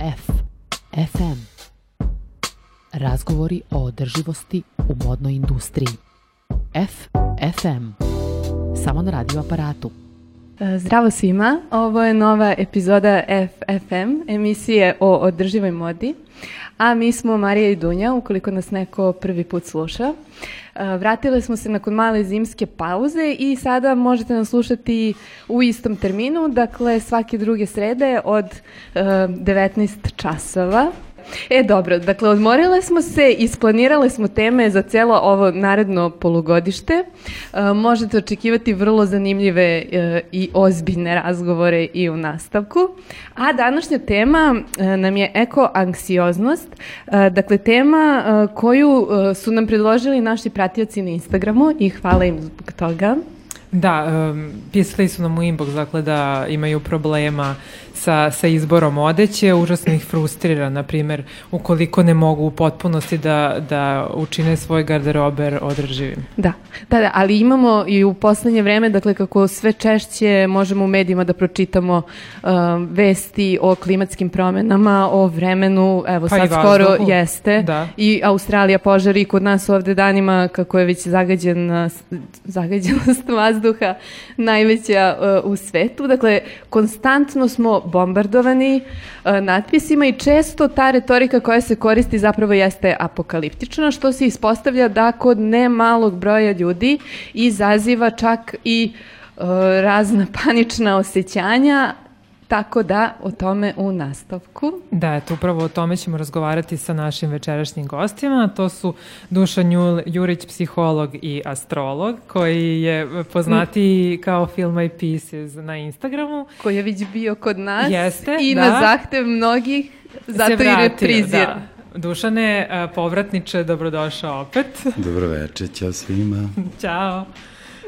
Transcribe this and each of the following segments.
F. FM. Razgovori o održivosti u modnoj industriji. F. FM. Samo na radio aparatu. Zdravo svima, ovo je nova epizoda FFM, emisije o održivoj modi, a mi smo Marija i Dunja, ukoliko nas neko prvi put sluša. Vratile smo se nakon male zimske pauze i sada možete nas slušati u istom terminu, dakle svake druge srede od 19 časova. E, dobro, dakle, odmorile smo se, isplanirale smo teme za celo ovo naredno polugodište. E, možete očekivati vrlo zanimljive e, i ozbiljne razgovore i u nastavku. A današnja tema e, nam je ekoanksioznost. E, dakle, tema e, koju e, su nam predložili naši pratioci na Instagramu i hvala im zbog toga. Da, um, pisali su nam u inbox, dakle, da imaju problema sa, sa izborom odeće, užasno ih frustrira, na primer, ukoliko ne mogu u potpunosti da, da učine svoj garderober održivim. Da, da, da, ali imamo i u poslednje vreme, dakle, kako sve češće možemo u medijima da pročitamo um, vesti o klimatskim promenama, o vremenu, evo Pa sad skoro jeste, Da. i Australija požari i kod nas ovde danima kako je već zagađen, zagađenost vazduha najveća uh, u svetu. Dakle, konstantno smo bombardovani uh, natpisima i često ta retorika koja se koristi zapravo jeste apokaliptična, što se ispostavlja da kod ne malog broja ljudi izaziva čak i uh, razna panična osjećanja, tako da o tome u nastavku. Da, eto, upravo o tome ćemo razgovarati sa našim večerašnjim gostima. To su Dušan Jurić, psiholog i astrolog, koji je poznatiji kao Film My Pieces na Instagramu. koji je već bio kod nas Jeste, i da. na zahtev mnogih zato Se i vratio, reprizir. Da. Dušane, a, povratniče, dobrodošao opet. Dobro večer, ćao svima. Ćao.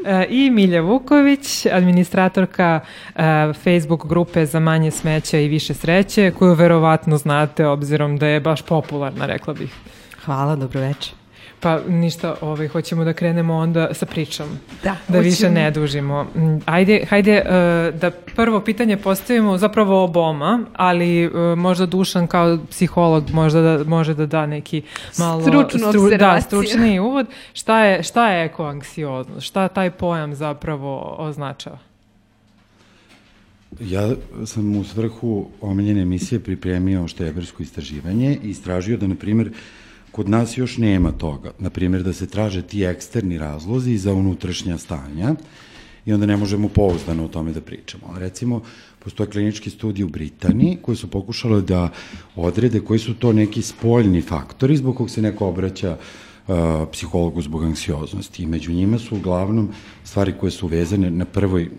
E, I Milja Vuković, administratorka e, Facebook grupe za manje smeća i više sreće, koju verovatno znate obzirom da je baš popularna, rekla bih. Hvala, dobro večer. Pa ništa, ovaj, hoćemo da krenemo onda sa pričom. Da, Da više hoćemo. ne dužimo. Mm, Ajde, hajde e, da prvo pitanje postavimo zapravo oboma, ali e, možda Dušan kao psiholog možda da, može da da neki malo Stručnu Da, observaciju. stručni uvod. Šta je, šta je ekoanksioznost? Šta taj pojam zapravo označava? Ja sam u svrhu omiljene emisije pripremio štebersko istraživanje i istražio da, na primjer, kod nas još nema toga. Na primjer, da se traže ti eksterni razlozi za unutrašnja stanja i onda ne možemo pouzdano o tome da pričamo. Ali recimo, postoje klinički studiji u Britaniji koji su pokušali da odrede koji su to neki spoljni faktori zbog kog se neko obraća uh, psihologu zbog anksioznosti. I među njima su uglavnom stvari koje su vezane, na prvoj,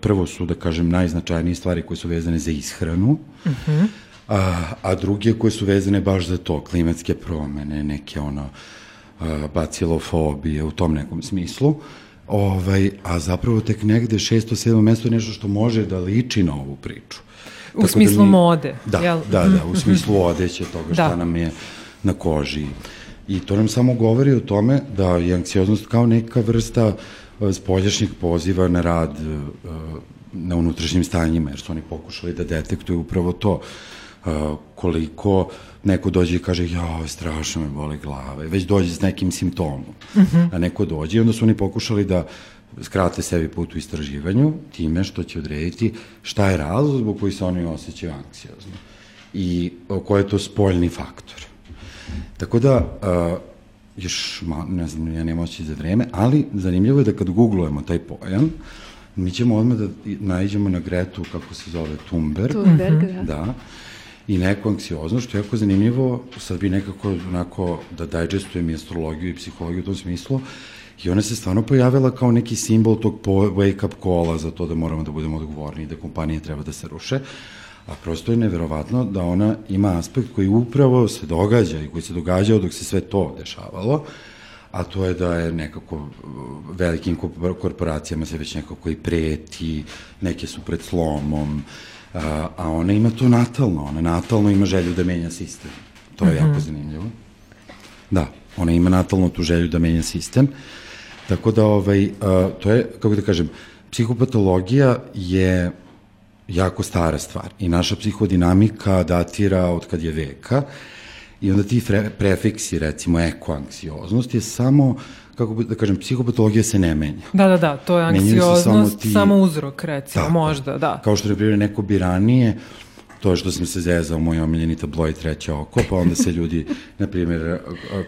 prvo su, da kažem, najznačajnije stvari koje su vezane za ishranu, a, a druge koje su vezane baš za to, klimatske promene, neke ono, a, bacilofobije, u tom nekom smislu. Ovaj, a zapravo tek negde šesto, sedmo mesto je nešto što može da liči na ovu priču. U Tako da smislu mi- mode, Da, jel? da, da, u smislu odeće toga šta Da. nam je na koži. I to nam samo govori o tome da je anksioznost kao neka vrsta e, spoljašnjeg poziva na rad e, na unutrašnjim stanjima, jer su oni pokušali da detektuju upravo to e, koliko neko dođe i kaže jao, strašno me boli glava, već dođe s nekim simptomom, a neko dođe i onda su oni pokušali da skrate sebi put u istraživanju time što će odrediti šta je razlog zbog koji se oni osjećaju anksiozno i o, koji je to spoljni faktor. Tako da, uh, još, ma, ne znam, ja nemam oći za vreme, ali zanimljivo je da kad googlujemo taj pojam, mi ćemo odmah da nađemo na Gretu, kako se zove, Thunberg, Thunberg, da. da, i neku anksioznost, što je jako zanimljivo, sad bi nekako onako da dajđestujem i astrologiju i psihologiju u tom smislu, i ona se stvarno pojavila kao neki simbol tog po- wake-up call-a za to da moramo da budemo odgovorni i da kompanije treba da se ruše, a prosto je neverovatno da ona ima aspekt koji upravo se događa i koji se događao dok se sve to dešavalo, a to je da je nekako uh, velikim korpor- korporacijama se već nekako i preti, neke su pred slomom, a, a ona ima to natalno, ona natalno ima želju da menja sistem. To je jako zanimljivo. Da, ona ima natalno tu želju da menja sistem. Tako da, ovaj, a, to je, kako da kažem, psihopatologija je jako stara stvar i naša psihodinamika datira od kad je veka i onda ti prefiksi, recimo ekoanksioznost je samo kako bi da kažem, psihopatologija se ne menja. Da, da, da, to je anksioznost, samo, ti, samo uzrok, recimo, tako, možda, da. Kao što je primjer neko bi ranije, to što sam se zezao moj omiljeni tabloid treće oko, pa onda se ljudi, na primjer,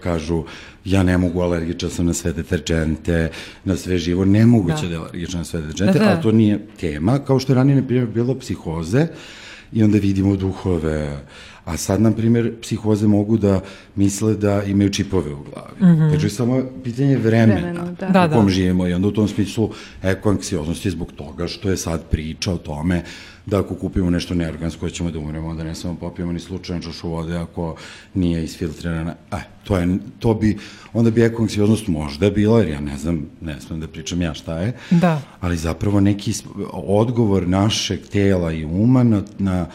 kažu ja ne mogu, alergičan sam na sve deterđente, na sve živo, nemoguće da, da je alergičan na sve deterđente, da, da. ali to nije tema, kao što je ranije, na primjer, bilo psihoze, i onda vidimo duhove, a sad, na primjer, psihoze mogu da misle da imaju čipove u glavi. Mm -hmm. Znači, samo pitanje vremena, vremena da. da, u kom da. živimo i onda u tom smislu ekoanksioznosti zbog toga što je sad priča o tome da ako kupimo nešto neorgansko ćemo da umremo, onda ne samo popijemo ni slučajno čašu vode ako nije isfiltrirana. E, to, je, to bi, onda bi ekoanksioznost možda bila, jer ja ne znam, ne znam da pričam ja šta je, da. ali zapravo neki odgovor našeg tela i uma na, na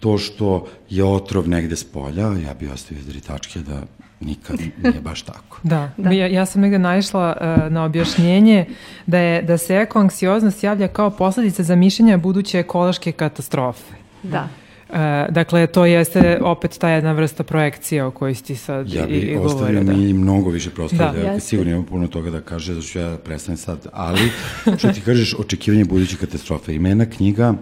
to što je otrov negde s polja, ja bih ostavio tri tačke da nikad nije baš tako. Da, da. Ja, ja sam negde naišla uh, na objašnjenje da, je, da se ekoanksioznost javlja kao posledica za mišljenja buduće ekološke katastrofe. Da. Uh, dakle, to jeste opet ta jedna vrsta projekcije o kojoj ti sad ja i, i govorio. Ja bih mi mnogo više prostora, da. ja sigurno imam puno toga da kaže, zato ću ja prestanem sad, ali što ti kažeš, očekivanje buduće katastrofe. Ima jedna knjiga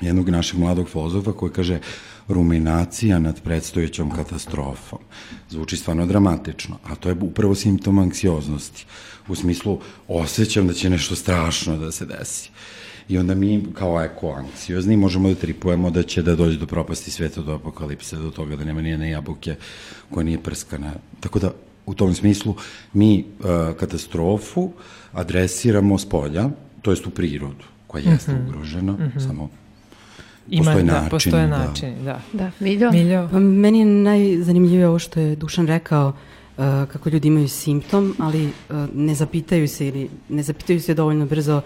jednog našeg mladog filozofa koji kaže ruminacija nad predstojećom katastrofom. Zvuči stvarno dramatično, a to je upravo simptom anksioznosti. U smislu, osjećam da će nešto strašno da se desi. I onda mi, kao eko-anksiozni, možemo da tripujemo da će da dođe do propasti sveta, do apokalipse, do toga da nema nijene jabuke koja nije prskana. Tako da, u tom smislu, mi uh, katastrofu adresiramo s polja, to jest u prirodu, koja jeste mm -hmm. ugrožena, mm -hmm. samo Ima, postoje da, način. Postoje da. način, da. Da, Miljo? Miljo? Pa meni je najzanimljivije ovo što je Dušan rekao, uh, kako ljudi imaju simptom, ali uh, ne zapitaju se ili ne zapitaju se dovoljno brzo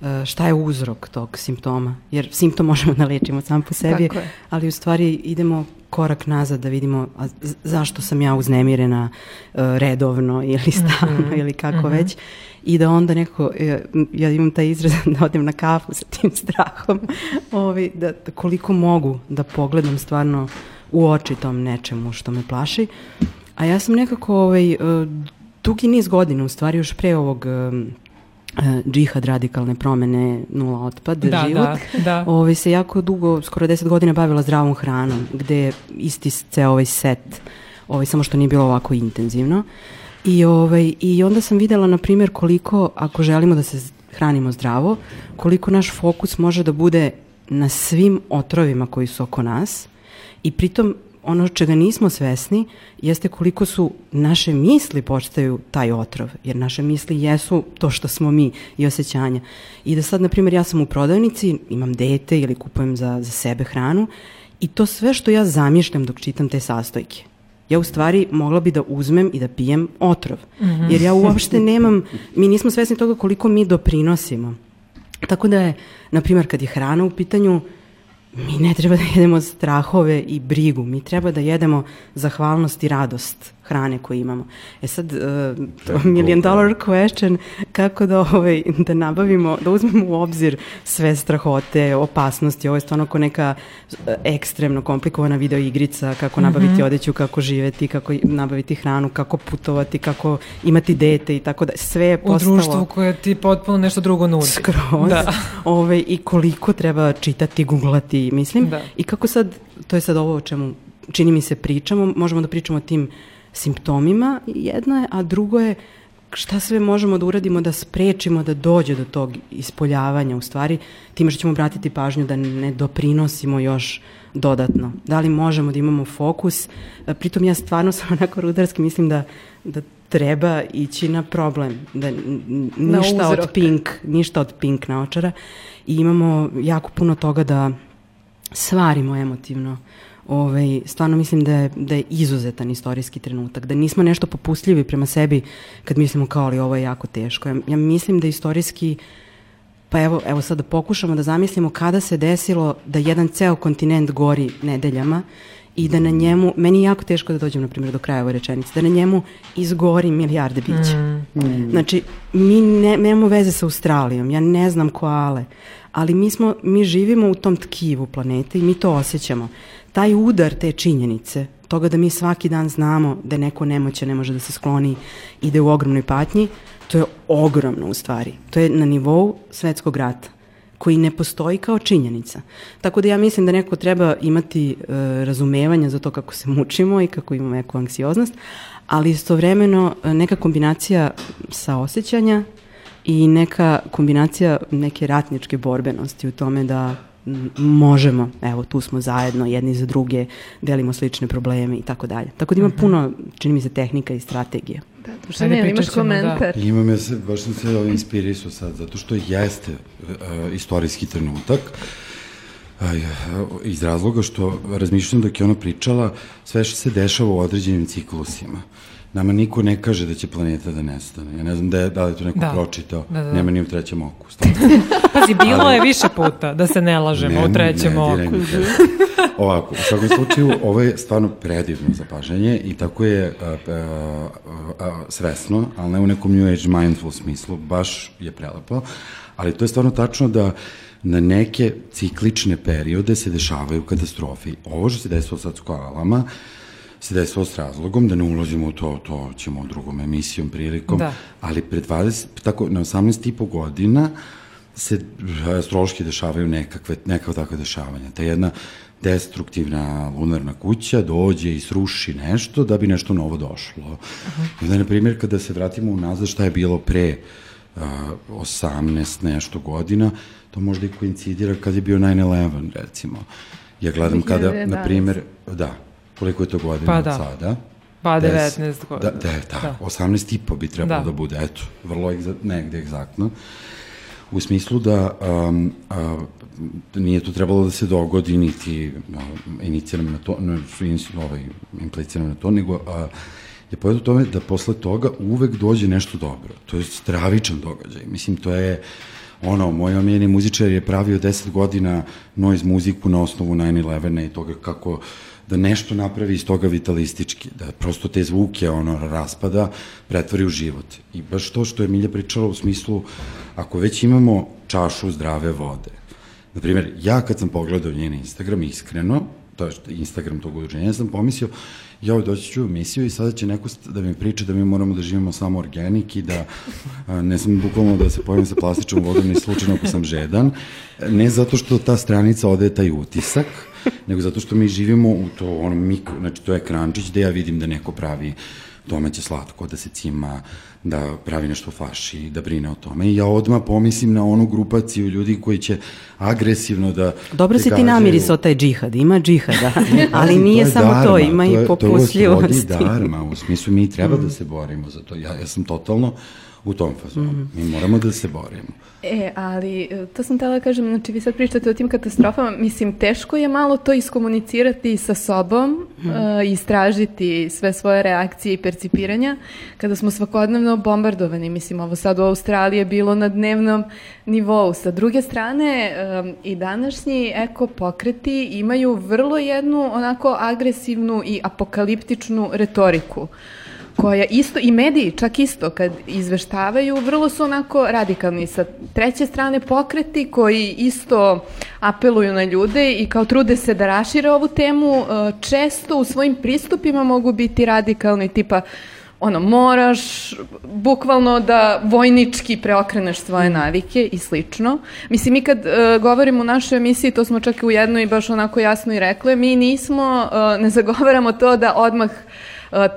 uh, šta je uzrok tog simptoma. Jer simptom možemo da lečimo sam po sebi, ali u stvari idemo korak nazad da vidimo a zašto sam ja uznemirena uh, redovno ili stalno mm -hmm. ili kako mm -hmm. već i da onda neko, e, ja imam taj izraz da odem na kafu sa tim strahom, ovaj, da, da koliko mogu da pogledam stvarno u oči tom nečemu što me plaši. A ja sam nekako ovaj, e, dugi niz godina, u stvari još pre ovog džihad radikalne promene, nula otpad, da, život, da, da. Ovaj, se jako dugo, skoro deset godina bavila zdravom hranom, gde isti ceo ovaj set, ovaj, samo što nije bilo ovako intenzivno. I, ovaj, I onda sam videla, na primjer, koliko, ako želimo da se hranimo zdravo, koliko naš fokus može da bude na svim otrovima koji su oko nas i pritom ono čega nismo svesni jeste koliko su naše misli postaju taj otrov, jer naše misli jesu to što smo mi i osjećanja. I da sad, na primjer, ja sam u prodavnici, imam dete ili kupujem za, za sebe hranu i to sve što ja zamišljam dok čitam te sastojke ja u stvari mogla bi da uzmem i da pijem otrov. Mm -hmm. Jer ja uopšte nemam, mi nismo svesni toga koliko mi doprinosimo. Tako da je, na primjer, kad je hrana u pitanju, mi ne treba da jedemo strahove i brigu, mi treba da jedemo zahvalnost i radost hrane koju imamo. E sad, uh, to million dollar question, kako da, ovaj, da nabavimo, da uzmemo u obzir sve strahote, opasnosti, ovo je stvarno ko neka e, ekstremno komplikovana video igrica, kako mhm. nabaviti mm -hmm. odeću, kako živeti, kako nabaviti hranu, kako putovati, kako imati dete i tako da, sve je postalo... U društvu koje ti potpuno nešto drugo nudi. Skroz. Da. Ove, ovaj, I koliko treba čitati, googlati, mislim. Da. I kako sad, to je sad ovo o čemu čini mi se pričamo, možemo da pričamo o tim simptomima jedno je, a drugo je šta sve možemo da uradimo da sprečimo da dođe do tog ispoljavanja u stvari, time što ćemo obratiti pažnju da ne doprinosimo još dodatno. Da li možemo da imamo fokus? Pritom ja stvarno sam onako rudarski, mislim da, da treba ići na problem, da ništa od pink, ništa od pink naočara i imamo jako puno toga da svarimo emotivno ovaj, stvarno mislim da je, da je izuzetan istorijski trenutak, da nismo nešto popustljivi prema sebi kad mislimo kao ali ovo je jako teško. Ja, ja mislim da istorijski Pa evo, evo sad da pokušamo da zamislimo kada se desilo da jedan ceo kontinent gori nedeljama i da na njemu, meni je jako teško da dođem, na primjer, do kraja ove rečenice, da na njemu izgori milijarde bića. Mm. Znači, mi ne, nemamo veze sa Australijom, ja ne znam koale, ali mi, smo, mi živimo u tom tkivu planete i mi to osjećamo. Taj udar te činjenice, toga da mi svaki dan znamo da neko nemoće, ne može da se skloni, ide u ogromnoj patnji, to je ogromno u stvari. To je na nivou svetskog rata koji ne postoji kao činjenica. Tako da ja mislim da neko treba imati e, razumevanja za to kako se mučimo i kako imamo neku anksioznost, ali istovremeno e, neka kombinacija sa osjećanja i neka kombinacija neke ratničke borbenosti u tome da možemo, evo tu smo zajedno jedni za druge, delimo slične probleme i tako dalje. Tako da ima mhm. puno, čini mi se, tehnika i strategije. Da, Dušan, ne, imaš da. komentar? Da. Imam ja se, baš sam se ovaj inspirisu sad, zato što jeste uh, istorijski trenutak, uh, iz razloga što razmišljam dok je ona pričala, sve što se dešava u određenim ciklusima. Nama niko ne kaže da će planeta da nestane. Ja ne znam da, je, da li je to neko da. pročitao. Da, da. Nema ni u trećem oku. Pazi, bilo Ali, je više puta da se ne lažemo ne, u trećem ne, oku. Ne, Ovako, u svakom slučaju, ovo je stvarno predivno zapažanje i tako je a, a, a, svesno, ali ne u nekom New Age mindful smislu, baš je prelepo, ali to je stvarno tačno da na neke ciklične periode se dešavaju katastrofi. Ovo što se desilo sad s koalama, se desilo s razlogom, da ne ulazimo u to, to ćemo u drugom emisijom prilikom, da. ali pre 20, tako, na 18 i po godina se astrološki dešavaju nekakve, nekakve takve dešavanja. Ta jedna destruktivna lunarna kuća dođe i sruši nešto da bi nešto novo došlo. Uh -huh. I onda, na primjer, kada se vratimo unazad šta je bilo pre uh, 18 nešto godina, to možda i koincidira kad je bio 9-11, recimo. Ja gledam kada, na primjer, da, koliko je to godina pa, da. od sada? Pa 19 godina. Da, da, da, da. 18 i po bi trebalo da. da bude, eto, vrlo egza, negde egzaktno. U smislu da um, a, nije to trebalo da se dogodi, niti iniciram na to, ne, ovaj, impliciram na to, nego a, je pojed u tome da posle toga uvek dođe nešto dobro. To je stravičan događaj. Mislim, to je ono, moj omiljeni muzičar je pravio 10 godina noise muziku na osnovu 9-11 i toga kako da nešto napravi iz toga vitalistički, da prosto te zvuke ono raspada pretvori u život. I baš to što je Milja pričala u smislu, ako već imamo čašu zdrave vode, na primjer, ja kad sam pogledao njen Instagram iskreno, to je Instagram tog udruženja, ja sam pomislio, ja doći ću u emisiju i sada će neko da mi priča da mi moramo da živimo samo organik i da a, ne sam bukvalno da se pojavim sa plastičnom vodom ni slučajno ako sam žedan, ne zato što ta stranica ode taj utisak, nego zato što mi živimo u to ono mikro, znači to je ekrančić gde ja vidim da neko pravi domaće slatko, da se cima, da pravi nešto faši, da brine o tome. I ja odmah pomislim na onu grupaciju ljudi koji će agresivno da... Dobro si ti namirisao taj džihad, ima džihada, ali nije to samo darma, to, ima to je, i popusljivosti. To je darma, u smislu mi treba mm. da se borimo za to. Ja, ja sam totalno u tom fazonu. Mm. Mi moramo da se borimo. E, ali e, to sam tela da kažem, znači vi sad pričate o tim katastrofama, mislim teško je malo to iskomunicirati sa sobom, mm. uh, istražiti sve svoje reakcije i percipiranja kada smo svakodnevno bombardovani, mislim ovo sad u Australiji je bilo na dnevnom nivou. Sa druge strane um, i današnji eko pokreti imaju vrlo jednu onako agresivnu i apokaliptičnu retoriku. Uh, koja isto, i mediji čak isto, kad izveštavaju, vrlo su onako radikalni. Sa treće strane pokreti koji isto apeluju na ljude i kao trude se da rašire ovu temu, e, često u svojim pristupima mogu biti radikalni, tipa ono, moraš bukvalno da vojnički preokreneš svoje navike i slično. Mislim, mi kad uh, govorimo u našoj emisiji, to smo čak u jednoj baš onako jasno i rekli, mi nismo, uh, ne zagovaramo to da odmah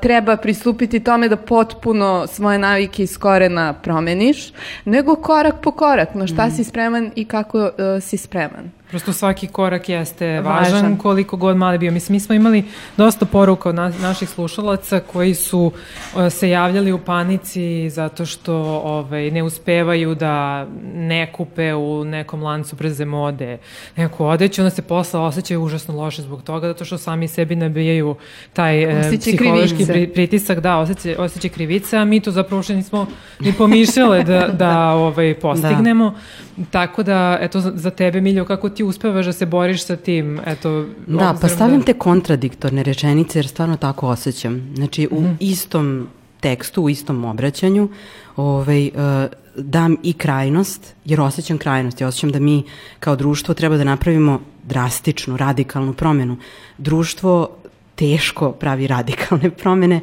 treba pristupiti tome da potpuno svoje navike iz korena promeniš, nego korak po korak, na šta mm. si spreman i kako uh, si spreman. Prosto svaki korak jeste važan, važan koliko god mali bio. Mislim, mi smo imali dosta poruka od na, naših slušalaca koji su o, se javljali u panici zato što ovaj, ne uspevaju da ne kupe u nekom lancu brze mode neku odeću, onda se posle osjećaju užasno loše zbog toga, zato što sami sebi nabijaju taj e, psihološki krivice. pritisak, da, osjećaj, osjećaj krivice, a mi to zapravo što nismo ni pomišljale da, da ovaj, postignemo. Da. Tako da, eto, za tebe, Miljo, kako ti uspevaš da se boriš sa tim, eto... Da, pa stavim da... te kontradiktorne rečenice jer stvarno tako osjećam. Znači, u mm istom tekstu, u istom obraćanju, ovaj, uh, dam i krajnost, jer osjećam krajnost. Ja osjećam da mi kao društvo treba da napravimo drastičnu, radikalnu promenu. Društvo teško pravi radikalne promene,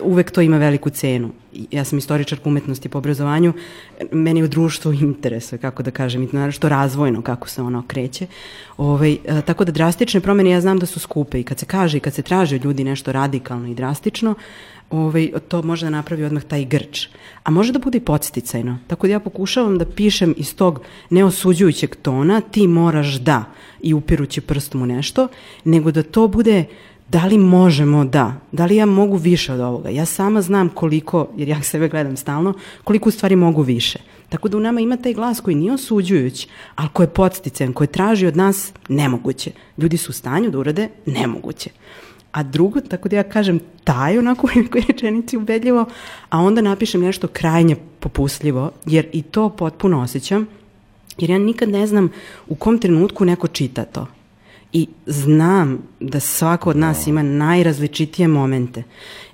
uvek to ima veliku cenu. Ja sam istoričarka umetnosti po obrazovanju, meni u društvu interesuje, kako da kažem, i što razvojno kako se ono kreće. Ove, ovaj, tako da drastične promene ja znam da su skupe i kad se kaže i kad se traže ljudi nešto radikalno i drastično, ovaj, to može da napravi odmah taj grč. A može da bude i podsticajno. Tako da ja pokušavam da pišem iz tog neosuđujućeg tona, ti moraš da, i upirući prstom u nešto, nego da to bude da li možemo da, da li ja mogu više od ovoga. Ja sama znam koliko, jer ja sebe gledam stalno, koliko u stvari mogu više. Tako da u nama ima taj glas koji nije osuđujuć, ali koji je podsticajan, koji traži od nas nemoguće. Ljudi su u stanju da urade nemoguće. A drugo, tako da ja kažem taj onako u nekoj rečenici ubedljivo, a onda napišem nešto krajnje popustljivo, jer i to potpuno osjećam, jer ja nikad ne znam u kom trenutku neko čita to. I znam da svako od nas ima najrazličitije momente.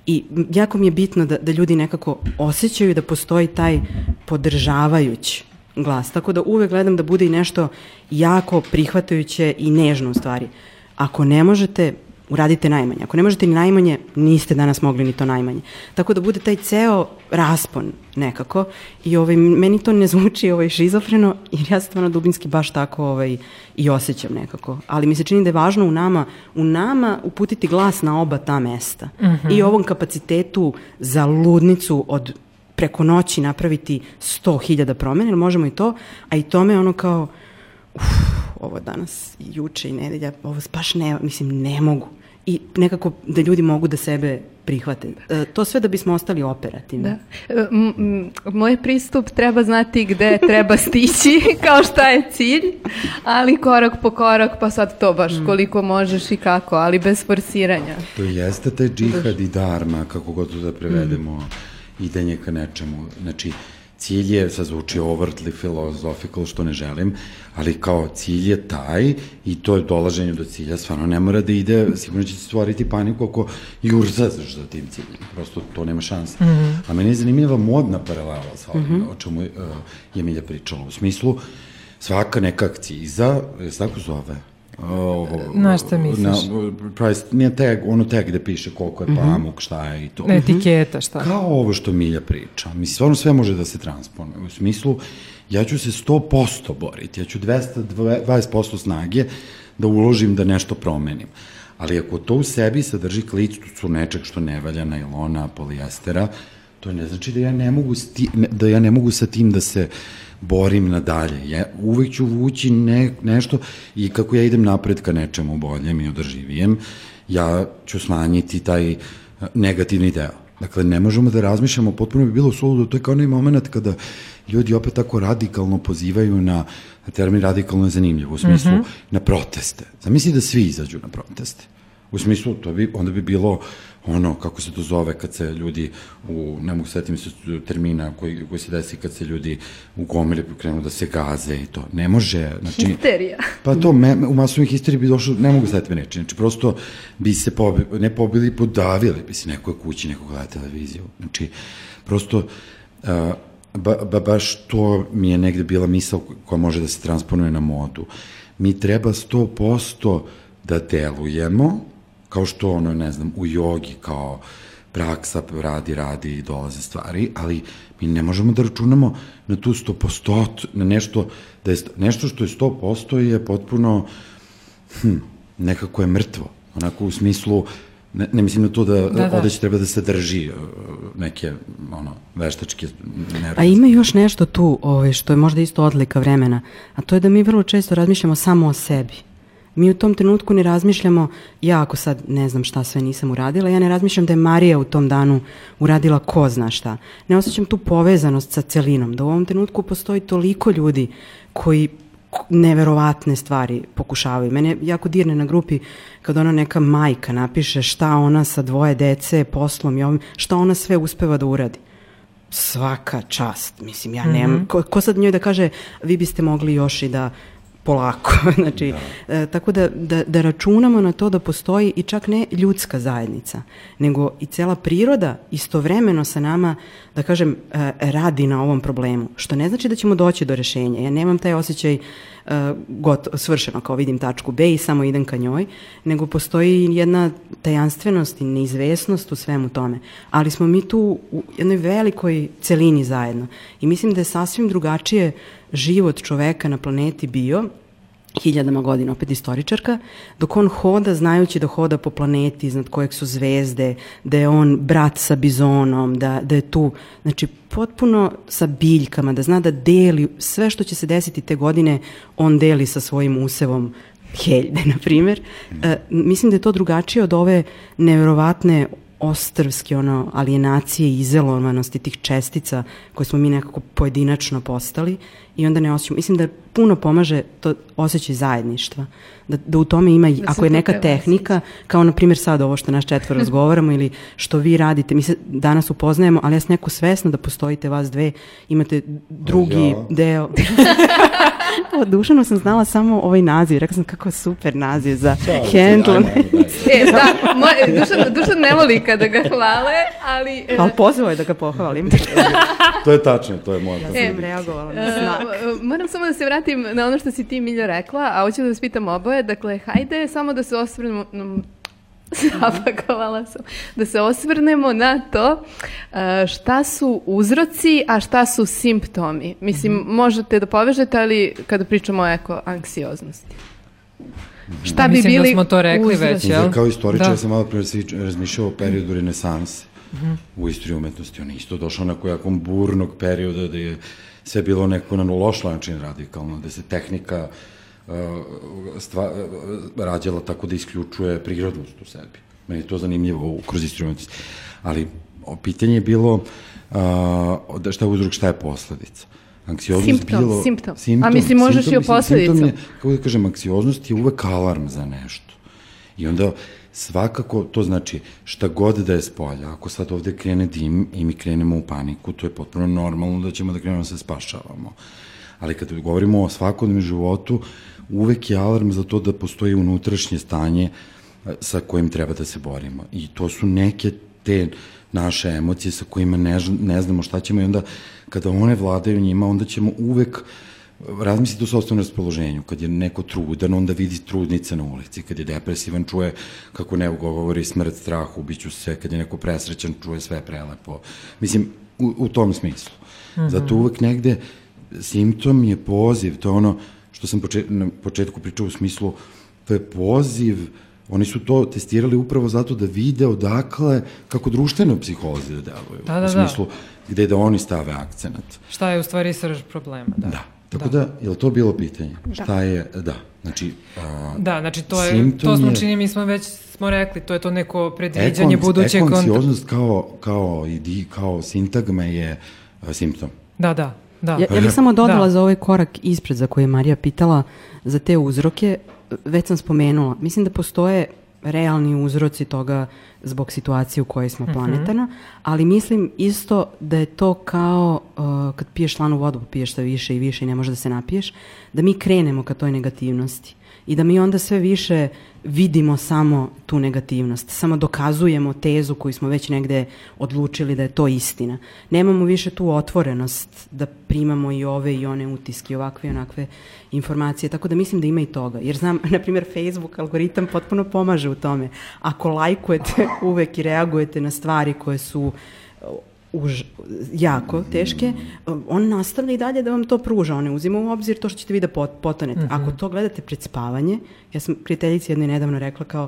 I jako mi je bitno da, da ljudi nekako osjećaju da postoji taj podržavajući glas. Tako da uvek gledam da bude i nešto jako prihvatajuće i nežno u stvari. Ako ne možete, uradite najmanje. Ako ne možete ni najmanje, niste danas mogli ni to najmanje. Tako da bude taj ceo raspon nekako i ovaj, meni to ne zvuči ovaj, šizofreno jer ja stvarno dubinski baš tako ovaj, i osjećam nekako. Ali mi se čini da je važno u nama, u nama uputiti glas na oba ta mesta. Mm -hmm. I ovom kapacitetu za ludnicu od preko noći napraviti 100.000 promene, možemo i to, a i tome ono kao uf, ovo danas, juče i nedelja, ovo baš ne, mislim, ne mogu i nekako da ljudi mogu da sebe prihvate. E, to sve da bismo ostali operativni. Da. E, moj pristup treba znati gde treba stići, kao šta je cilj, ali korak po korak, pa sad to baš mm. koliko možeš i kako, ali bez forsiranja. To jeste taj džihad i dharma, kako god da prevedemo mm. idenje ka nečemu. Znači, cilj je, sad zvuči overtly philosophical, što ne želim, ali kao cilj je taj i to je dolaženje do cilja, stvarno ne mora da ide, sigurno će stvoriti paniku ako jurza za tim ciljem, prosto to nema šanse. Mm -hmm. A meni je zanimljiva modna paralela sa ovim, mm -hmm. o čemu uh, je Milja pričala, u smislu svaka neka akciza, je tako zove? Ovo, na šta misliš? Na, price, nije tag, ono tag gde piše koliko je mm -hmm. pamuk, šta je i to. Etiketa, šta? Kao ovo što Milja priča. Mislim, stvarno sve može da se transponuje. U smislu, ja ću se 100% boriti, ja ću 220% snage da uložim da nešto promenim. Ali ako to u sebi sadrži klicu nečeg što ne valja, najlona, polijestera, to ne znači da ja ne mogu, sti, da ja ne mogu sa tim da se borim nadalje. Ja uvek ću vući ne, nešto i kako ja idem napred ka nečemu boljem i održivijem, ja ću smanjiti taj negativni deo. Dakle, ne možemo da razmišljamo, potpuno bi bilo suludo, to je kao onaj moment kada ljudi opet tako radikalno pozivaju na, na termin radikalno je zanimljivo, u smislu mm -hmm. na proteste. Zamisli da svi izađu na proteste. U smislu, to bi, onda bi bilo ono, kako se to zove, kad se ljudi, u, ne mogu setim se termina koji, koji se desi kad se ljudi u gomili krenu da se gaze i to. Ne može, znači... Histerija. Pa to, me, u masovnoj histeriji bi došlo, ne mogu setiti reći, znači prosto bi se pobi, ne pobili, podavili bi se nekoj kući, neko gleda televiziju. Znači, prosto, uh, ba, ba, baš to mi je negde bila misla koja može da se transponuje na modu. Mi treba 100% da delujemo, kao što ono, ne znam, u jogi kao praksa radi, radi i dolaze stvari, ali mi ne možemo da računamo na tu 100%, na nešto, da je, nešto što je 100% je potpuno, hm, nekako je mrtvo. Onako u smislu, ne, ne mislim na to da, da, da. ovde će treba da se drži uh, neke ono, veštačke nervice. A ima još nešto tu ovaj, što je možda isto odlika vremena, a to je da mi vrlo često razmišljamo samo o sebi mi u tom trenutku ne razmišljamo, ja ako sad ne znam šta sve nisam uradila, ja ne razmišljam da je Marija u tom danu uradila ko zna šta. Ne osjećam tu povezanost sa celinom, da u ovom trenutku postoji toliko ljudi koji neverovatne stvari pokušavaju. Mene jako dirne na grupi kad ona neka majka napiše šta ona sa dvoje dece, poslom i ovim, šta ona sve uspeva da uradi svaka čast. Mislim, ja nemam, mm -hmm. ko, ko sad njoj da kaže, vi biste mogli još i da polako. znači, da. E, tako da, da, da računamo na to da postoji i čak ne ljudska zajednica, nego i cela priroda istovremeno sa nama, da kažem, e, radi na ovom problemu. Što ne znači da ćemo doći do rešenja. Ja nemam taj osjećaj e, got, svršeno, kao vidim tačku B i samo idem ka njoj, nego postoji jedna tajanstvenost i neizvesnost u svemu tome. Ali smo mi tu u jednoj velikoj celini zajedno. I mislim da je sasvim drugačije život čoveka na planeti bio hiljadama godina, opet istoričarka, dok on hoda znajući da hoda po planeti iznad kojeg su zvezde, da je on brat sa bizonom, da, da je tu, znači potpuno sa biljkama, da zna da deli sve što će se desiti te godine, on deli sa svojim usevom heljde, na primjer. E, mislim da je to drugačije od ove nevjerovatne ostrvske ono, alienacije i izolovanosti tih čestica koje smo mi nekako pojedinačno postali i onda ne osjećamo. Mislim da puno pomaže to osjećaj zajedništva. Da, da u tome ima, da ako je neka tehnika, kao na primjer sad ovo što naš četvor razgovaramo ili što vi radite, mi se danas upoznajemo, ali ja sam neko svesna da postojite vas dve, imate drugi ja. deo. o Dušanu sam znala samo ovaj naziv, rekla sam kako super naziv za Handlon. e, da, moj, Dušan, Dušan ne voli kada ga hvale, ali... E, ali pozvao je da ga pohvalim. to je tačno, to je moja. E, reagovala na znak. Moram samo da se vratim na ono što si ti, Miljo, rekla, a hoću da vas pitam oboje. Dakle, hajde samo da se osvrnemo zapakovala sam, da se osvrnemo na to e, šta su uzroci, a šta su simptomi. Mislim, mm -hmm. možete da povežete, ali kada pričamo o eko anksioznosti. Šta bi Mislim da bili da smo to rekli uzroci? već, jel? Kao istoričar da. sam malo pre razmišljao o periodu renesanse mm -hmm. u istoriji umetnosti. On je isto došao na kojakom burnog perioda da je sve bilo neko na loš način radikalno, da se tehnika uh, stva, uh, rađala tako da isključuje prirodnost u sebi. Meni je to zanimljivo kroz instrumentisti. Ali o, pitanje je bilo da šta je uzrok, šta je posledica. Anksioznost simptom, bilo, simptom. simptom. A mislim, možeš simptom, i o je, kako da kažem, anksioznost je uvek alarm za nešto. I onda svakako, to znači šta god da je spolja, ako sad ovde krene dim i mi krenemo u paniku, to je potpuno normalno da ćemo da krenemo da se spašavamo. Ali kad govorimo o svakodnevnom životu, uvek je alarm za to da postoji unutrašnje stanje e, sa kojim treba da se borimo. I to su neke te naše emocije sa kojima ne, ne znamo šta ćemo i onda kada one vladaju njima, onda ćemo uvek uh, razmislite o sobstvenom raspoloženju. Kad je neko trudan, onda vidi trudnice na ulici. Kad je depresivan, čuje kako ne govori smrt, strah, ubiću se. Kad je neko presrećan, čuje sve prelepo. Mislim, u, u tom smislu. Mm -hmm. Zato uvek negde simptom je poziv, to je ono što sam počet, na početku pričao u smislu, to je poziv, oni su to testirali upravo zato da vide odakle, kako društvene psiholozi da deluju. Da, da, u da. smislu da. gde da oni stave akcenat. Šta je u stvari srž problema, da. Da, Tako da, da je li to bilo pitanje? Da. Šta je, da, znači... A, da, znači to je, to smo čini, mi smo već smo rekli, to je to neko predviđanje ekon, budućeg... Ekonsioznost kao, kao, idi, kao sintagma je a, simptom. Da, da, da. Ja, ja bih samo dodala da. za ovaj korak ispred za koje je Marija pitala za te uzroke, već sam spomenula. Mislim da postoje realni uzroci toga zbog situacije u kojoj smo mhm. planetana, mm -hmm. ali mislim isto da je to kao uh, kad piješ slanu vodu, piješ sve više i više i ne možeš da se napiješ, da mi krenemo ka toj negativnosti i da mi onda sve više vidimo samo tu negativnost, samo dokazujemo tezu koju smo već negde odlučili da je to istina. Nemamo više tu otvorenost da primamo i ove i one utiske, ovakve i onakve informacije, tako da mislim da ima i toga. Jer znam, na primjer, Facebook algoritam potpuno pomaže u tome. Ako lajkujete uvek i reagujete na stvari koje su už, jako teške, on nastavlja i dalje da vam to pruža. On ne uzima u obzir to što ćete vi da potonete. Mm -hmm. Ako to gledate pred spavanje, ja sam prijateljici jednoj nedavno rekla kao,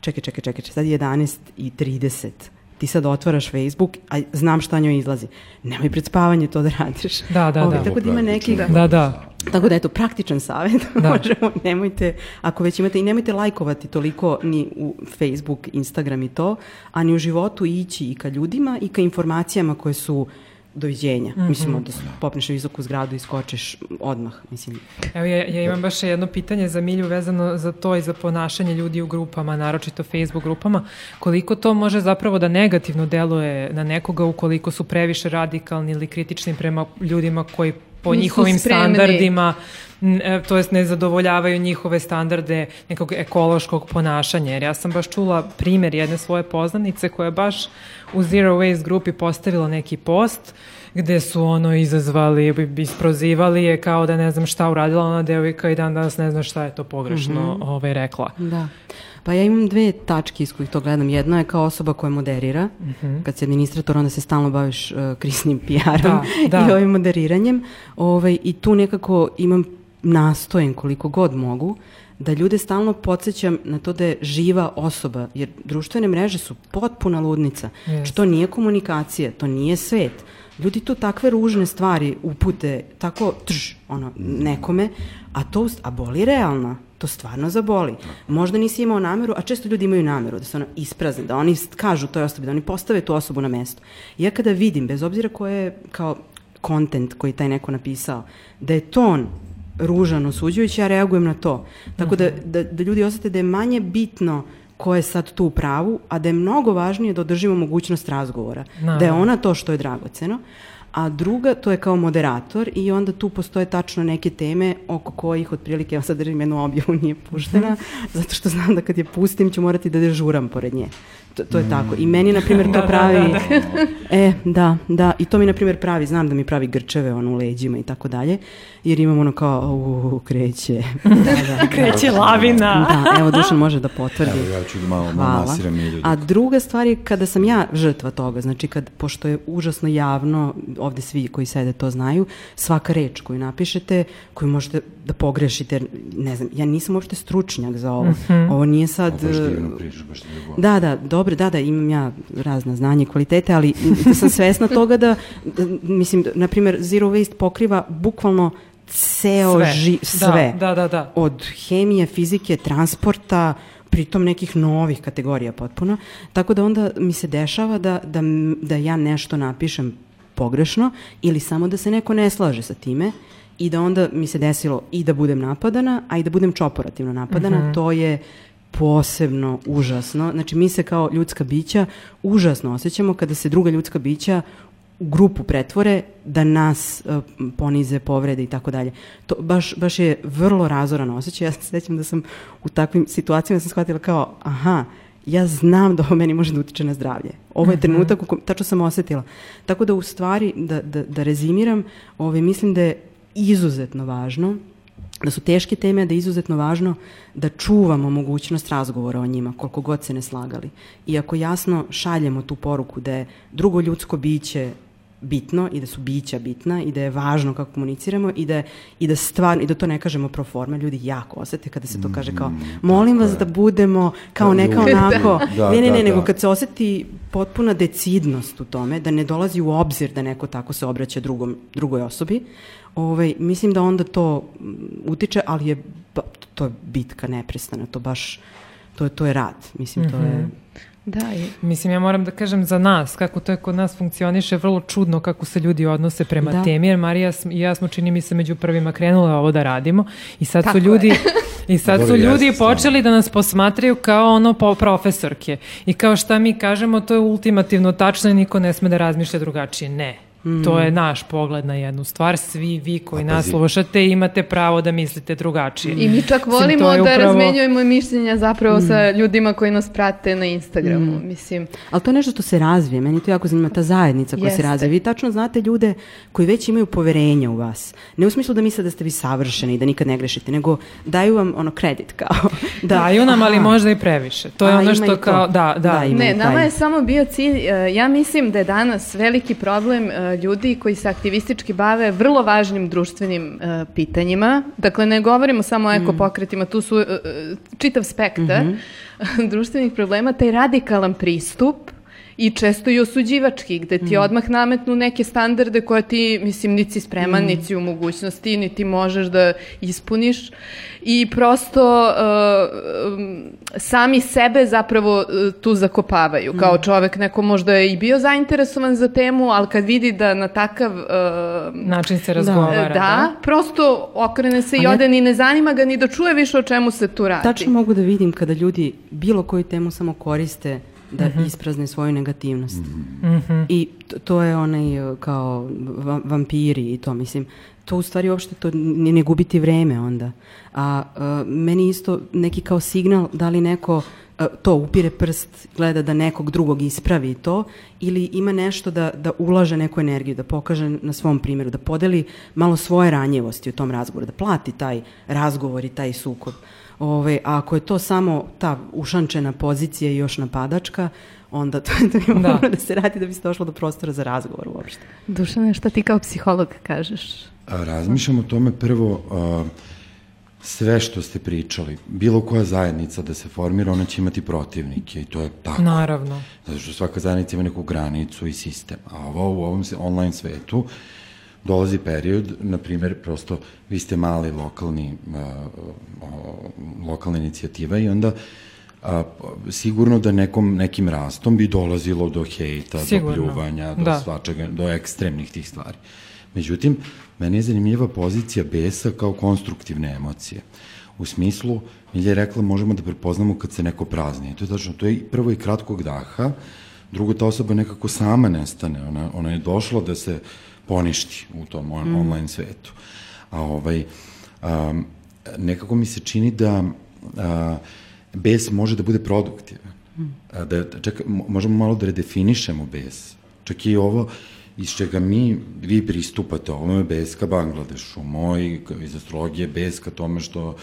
čekaj, čekaj, čekaj, sad je 11 i 30 ti sad otvaraš Facebook, a znam šta njoj izlazi. Nemoj pred spavanje to da radiš. Da, da, Ove, da. Tako da ima neki... Da, da. Tako da eto, praktičan savjet. Da. Možemo, nemojte, ako već imate, i nemojte lajkovati toliko ni u Facebook, Instagram i to, a ni u životu ići i ka ljudima i ka informacijama koje su doviđenja. Mm -hmm. Mislimo da popneš visoku zgradu i skočiš odmah. Mislim. Evo, ja, ja imam baš jedno pitanje za Milju vezano za to i za ponašanje ljudi u grupama, naročito Facebook grupama. Koliko to može zapravo da negativno deluje na nekoga ukoliko su previše radikalni ili kritični prema ljudima koji po njihovim spremni. standardima e, to jest ne zadovoljavaju njihove standarde nekog ekološkog ponašanja. Jer ja sam baš čula primjer jedne svoje poznanice koja je baš u Zero Waste grupi postavila neki post gde su ono izazvali, isprozivali je kao da ne znam šta uradila ona devojka i dan danas ne zna šta je to pogrešno ovaj, rekla. Da. Pa ja imam dve tačke iz kojih to gledam. Jedna je kao osoba koja moderira. Kad si administrator, onda se stalno baviš uh, krisnim PR-om Da, da. i ovim moderiranjem. Ovaj, I tu nekako imam nastojem koliko god mogu da ljude stalno podsjećam na to da je živa osoba, jer društvene mreže su potpuna ludnica. Jest. To nije komunikacija, to nije svet. Ljudi tu takve ružne stvari upute tako trž, ono, nekome, a to, a boli realno. To stvarno zaboli. Možda nisi imao nameru, a često ljudi imaju nameru da se ono isprazne, da oni kažu toj osobi, da oni postave tu osobu na mesto. Ja kada vidim, bez obzira koje je kao kontent koji taj neko napisao, da je ton ružan, osuđujući, ja reagujem na to. Tako da, da, da ljudi osete da je manje bitno ko je sad tu u pravu, a da je mnogo važnije da održimo mogućnost razgovora. Da je Naravno. ona to što je dragoceno, a druga, to je kao moderator i onda tu postoje tačno neke teme oko kojih otprilike, ja sad držim jednu objavu, nije puštena, zato što znam da kad je pustim ću morati da dežuram pored nje. To, to je tako. I meni, na primjer, to pravi... E, da, da. I to mi, na primjer, pravi, znam da mi pravi grčeve ono, u leđima i tako dalje, jer imam ono kao, u, kreće. Da, da, Kreće lavina. da, evo, Dušan može da potvrdi. Evo, ja ću da malo, malo masiram i ljudi. A druga stvar je kada sam ja žrtva toga, znači kad, pošto je užasno javno, ovde svi koji sede to znaju, svaka reč koju napišete, koju možete da pogrešite, ne znam, ja nisam uopšte stručnjak za ovo. Ovo nije sad... Ovo baš e, divno pričaš, baš ti. Da, da, dobro, da, da, imam ja razna znanja i kvalitete, ali m, sam svesna toga da, da, mislim, da, na primjer, Zero Waste pokriva bukvalno ceo Sve. ži, Da, sve. da, da, da. Od hemije, fizike, transporta, pritom nekih novih kategorija potpuno. Tako da onda mi se dešava da, da, da ja nešto napišem pogrešno ili samo da se neko ne slaže sa time i da onda mi se desilo i da budem napadana, a i da budem čoporativno napadana. To je posebno užasno. Znači, mi se kao ljudska bića užasno osjećamo kada se druga ljudska bića u grupu pretvore da nas uh, ponize, povrede i tako dalje. To baš, baš je vrlo razoran osjećaj. Ja se sećam da sam u takvim situacijama sam shvatila kao, aha, ja znam da ovo meni može da utiče na zdravlje. Ovo je trenutak u kom, tačno sam osetila. Tako da u stvari, da, da, da rezimiram, ovaj, mislim da je izuzetno važno da su teške teme, da je izuzetno važno da čuvamo mogućnost razgovora o njima, koliko god se ne slagali. I ako jasno šaljemo tu poruku da je drugo ljudsko biće bitno i da su bića bitna i da je važno kako komuniciramo i da, i da stvarno, i da to ne kažemo pro forma, ljudi jako osete kada se to kaže kao molim vas da budemo kao Da, neka onako, Da, ne, ne, da, ne, nego da. kad se oseti potpuna decidnost u tome, da ne dolazi u obzir da neko tako se obraća drugom, drugoj osobi, ovaj, mislim da onda to mm, utiče, ali je, to je bitka neprestana, to baš, to je, to je rad, mislim, to je... Da, i Mislim, ja moram da kažem za nas, kako to je kod nas funkcioniše, vrlo čudno kako se ljudi odnose prema Da. temi, jer Marija i ja smo, čini mi se, među prvima krenule ovo da radimo i sad Tako su je. ljudi... I sad su ljudi stvarno. počeli da nas posmatraju kao ono po profesorke. I kao šta mi kažemo, to je ultimativno tačno i niko ne sme da razmišlja drugačije. Ne. To je naš pogled na jednu stvar. Svi vi koji nas slušate imate pravo da mislite drugačije. I mi čak volimo da upravo- razmenjujemo mišljenja zapravo sa ljudima koji nas prate na Instagramu. Mislim, Ali to je nešto što se razvije, meni to jako zanima, ta zajednica koja Jeste. se razvije. Vi tačno znate ljude koji već imaju poverenja u vas. Ne u smislu da misle da ste vi savršeni i da nikad ne grešite, nego daju vam ono kredit kao. Da, Daju nam, ali aha, možda i previše. To je A, ono što kao, da, da. Da. Ne, nama taj. je samo bio cilj, e, ja mislim da je danas veliki problem e, ljudi koji se aktivistički bave vrlo važnim društvenim e, pitanjima. Dakle, ne govorimo samo o ekopokretima, tu su e, čitav spektar društvenih problema, taj radikalan pristup i često i osuđivački, gde ti odmah nametnu neke standarde koje ti, mislim, niti si spreman, niti si u mogućnosti, niti možeš da ispuniš i prosto uh, um, sami sebe zapravo uh, tu zakopavaju. Kao čovek neko možda je i bio zainteresovan za temu, ali kad vidi da na takav uh, Način se razgovara, da, da? prosto okrene se i ode, ni ne zanima ga ni da čuje više o čemu se tu radi. Tačno mogu da vidim kada ljudi bilo koju temu samo koriste da mm -hmm. isprazne svoju negativnost. Mm -hmm. I to, to je onaj uh, kao vampiri i to, mislim, to u stvari uopšte to ne, ne gubiti vreme onda. A uh, meni isto neki kao signal da li neko uh, to upire prst, gleda da nekog drugog ispravi to ili ima nešto da, da ulaže neku energiju, da pokaže na svom primjeru, da podeli malo svoje ranjivosti u tom razgovoru, da plati taj razgovor i taj sukob. Ove, a ako je to samo ta ušančena pozicija i još napadačka, onda to, to ima da. da se radi da bi se došlo do prostora za razgovor uopšte. Dušane, šta ti kao psiholog kažeš? A, razmišljam o tome prvo, a, sve što ste pričali, bilo koja zajednica da se formira, ona će imati protivnike i to je tako. Naravno. Zato što svaka zajednica ima neku granicu i sistem. A ovo u ovom online svetu dolazi period, na primjer, prosto vi ste mali lokalni, lokalna inicijativa i onda a, sigurno da nekom, nekim rastom bi dolazilo do hejta, sigurno. do pljuvanja, do da. svačega, do ekstremnih tih stvari. Međutim, meni je zanimljiva pozicija besa kao konstruktivne emocije. U smislu, Milja je rekla, možemo da prepoznamo kad se neko prazni. I to je tačno, to je prvo i kratkog daha, drugo, ta osoba nekako sama nestane. Ona, ona je došla da se poništi u tom on, mm. online svetu. A ovaj, um, nekako mi se čini da a, bes može da bude produktivan. Mm. A, da, čak, možemo malo da redefinišemo bes. Čak i ovo, iz čega mi, vi pristupate ovome bez ka Bangladešu, moj iz astrologije bez ka tome što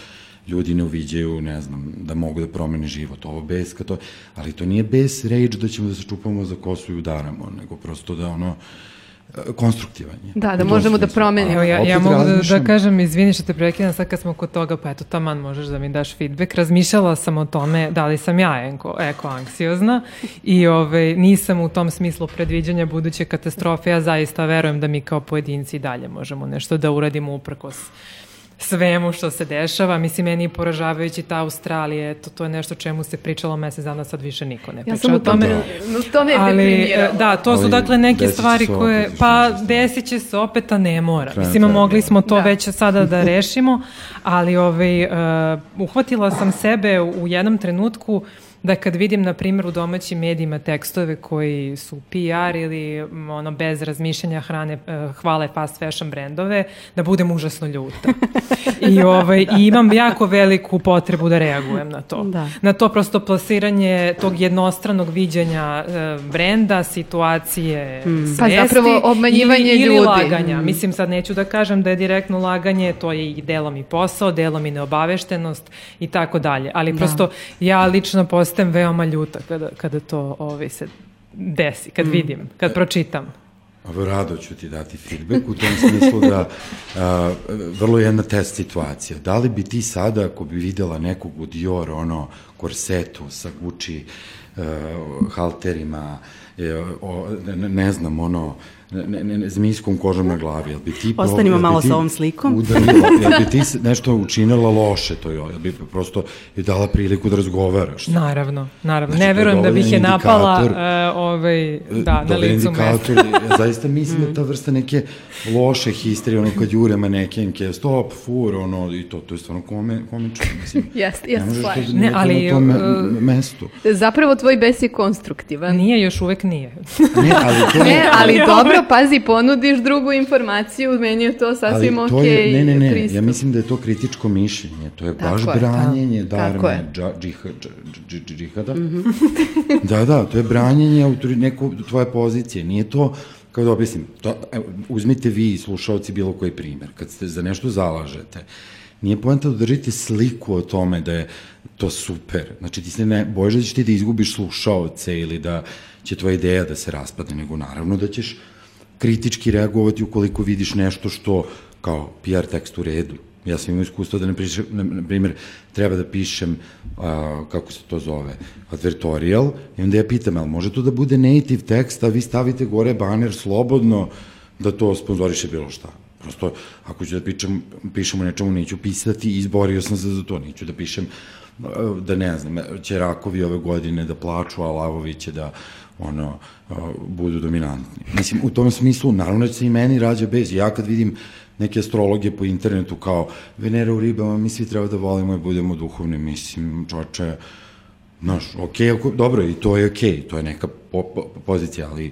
ljudi ne uviđaju, ne znam, da mogu da promene život, ovo bez ka to, ali to nije bez rage da ćemo da se čupamo za kosu i udaramo, nego prosto da ono, konstruktivan je. Da, da možemo da promenimo. Evo, ja, ja mogu da, da kažem, izvini što te prekidam, sad kad smo kod toga, pa eto, taman možeš da mi daš feedback. Razmišljala sam o tome da li sam ja eko, eko-anksiozna i ovaj, nisam u tom smislu predviđanja buduće katastrofe. Ja zaista verujem da mi kao pojedinci dalje možemo nešto da uradimo uprkos svemu što se dešava. Mislim, meni je poražavajući ta Australija, to, to je nešto čemu se pričalo mesec dana, sad više niko ne priča ja sam o tome. Da. To me ali, e, Da, to su dakle neke stvari koje, pa desit će se opet, a ne mora. Mislim, mogli smo to da. već sada da rešimo, ali ovaj, uh, uhvatila sam sebe u jednom trenutku uh, da kad vidim, na primjer, u domaćim medijima tekstove koji su PR ili ono, bez razmišljanja hrane, eh, hvale fast fashion brendove, da budem užasno ljuta. I, ovaj, I imam jako veliku potrebu da reagujem na to. Da. Na to prosto plasiranje tog jednostranog viđanja eh, brenda, situacije, mm. svesti. Pa zapravo obmanjivanje ili, ljudi. Ili laganja. Mm. Mislim, sad neću da kažem da je direktno laganje, to je i delom i posao, delom i neobaveštenost i tako dalje. Ali da. prosto ja lično postajem veoma ljuta kada, kada to ovaj, se desi, kad mm. vidim, kad pročitam. Ovo rado ću ti dati feedback u tom smislu da a, vrlo jedna test situacija. Da li bi ti sada, ako bi videla nekog u Dior, ono, korsetu sa Gucci, uh, halterima, uh, o, ne, ne znam, ono, ne, ne, ne, zmijskom kožom na glavi, jel bi ti... Ostanimo malo ti, sa ovom slikom. Udarila, jel bi ti nešto učinila loše to, jel bi prosto je dala priliku da razgovaraš? Naravno, naravno. Znači, ne verujem da bih je napala uh, ovaj, da, na licu mesta. ja zaista mislim da mm. ta vrsta neke loše histerije, ono kad jure manekenke, stop, fur, ono, i to, to je stvarno kome, komično, mislim. Jeste, jeste, slažem. Ne, ali... Na tom uh, mestu. Zapravo tvoj bes je konstruktivan. Nije, još uvek nije. ne, ali to ne, ali dobro, pazi, ponudiš drugu informaciju, meni je to sasvim okej okay Ne, ne, ne, pristup. ja mislim da je to kritičko mišljenje, to je baš Tako branjenje je, darme, dža, džiha, dž, dž, džihada. Mm -hmm. da, da, to je branjenje neko, tvoje pozicije, nije to kao da objasnim, to, evo, uzmite vi, slušalci, bilo koji primer, kad ste za nešto zalažete, nije poenta da držite sliku o tome da je to super. Znači, ti se ne bojiš da ćeš ti da izgubiš slušaoce ili da će tvoja ideja da se raspadne, nego naravno da ćeš kritički reagovati ukoliko vidiš nešto što kao PR tekst u redu. Ja sam imao iskustvo da, na primjer, treba da pišem, a, kako se to zove, advertorial, i onda ja pitam, ali može to da bude native tekst, a vi stavite gore baner slobodno da to sponzoriše bilo šta. Prosto, ako ću da pišem, pišem o nečemu, neću pisati, izborio sam se za to, neću da pišem, da ne znam, će rakovi ove godine da plaču, a lavovi će da ono, budu dominantni. Mislim, u tom smislu, naravno da se i meni rađa bez. Ja kad vidim neke astrologe po internetu kao Venera u ribama, mi svi treba da volimo i budemo duhovni, mislim, čoče, Znaš, okej, ako, dobro, i to je okej, to je neka po, po, pozicija, ali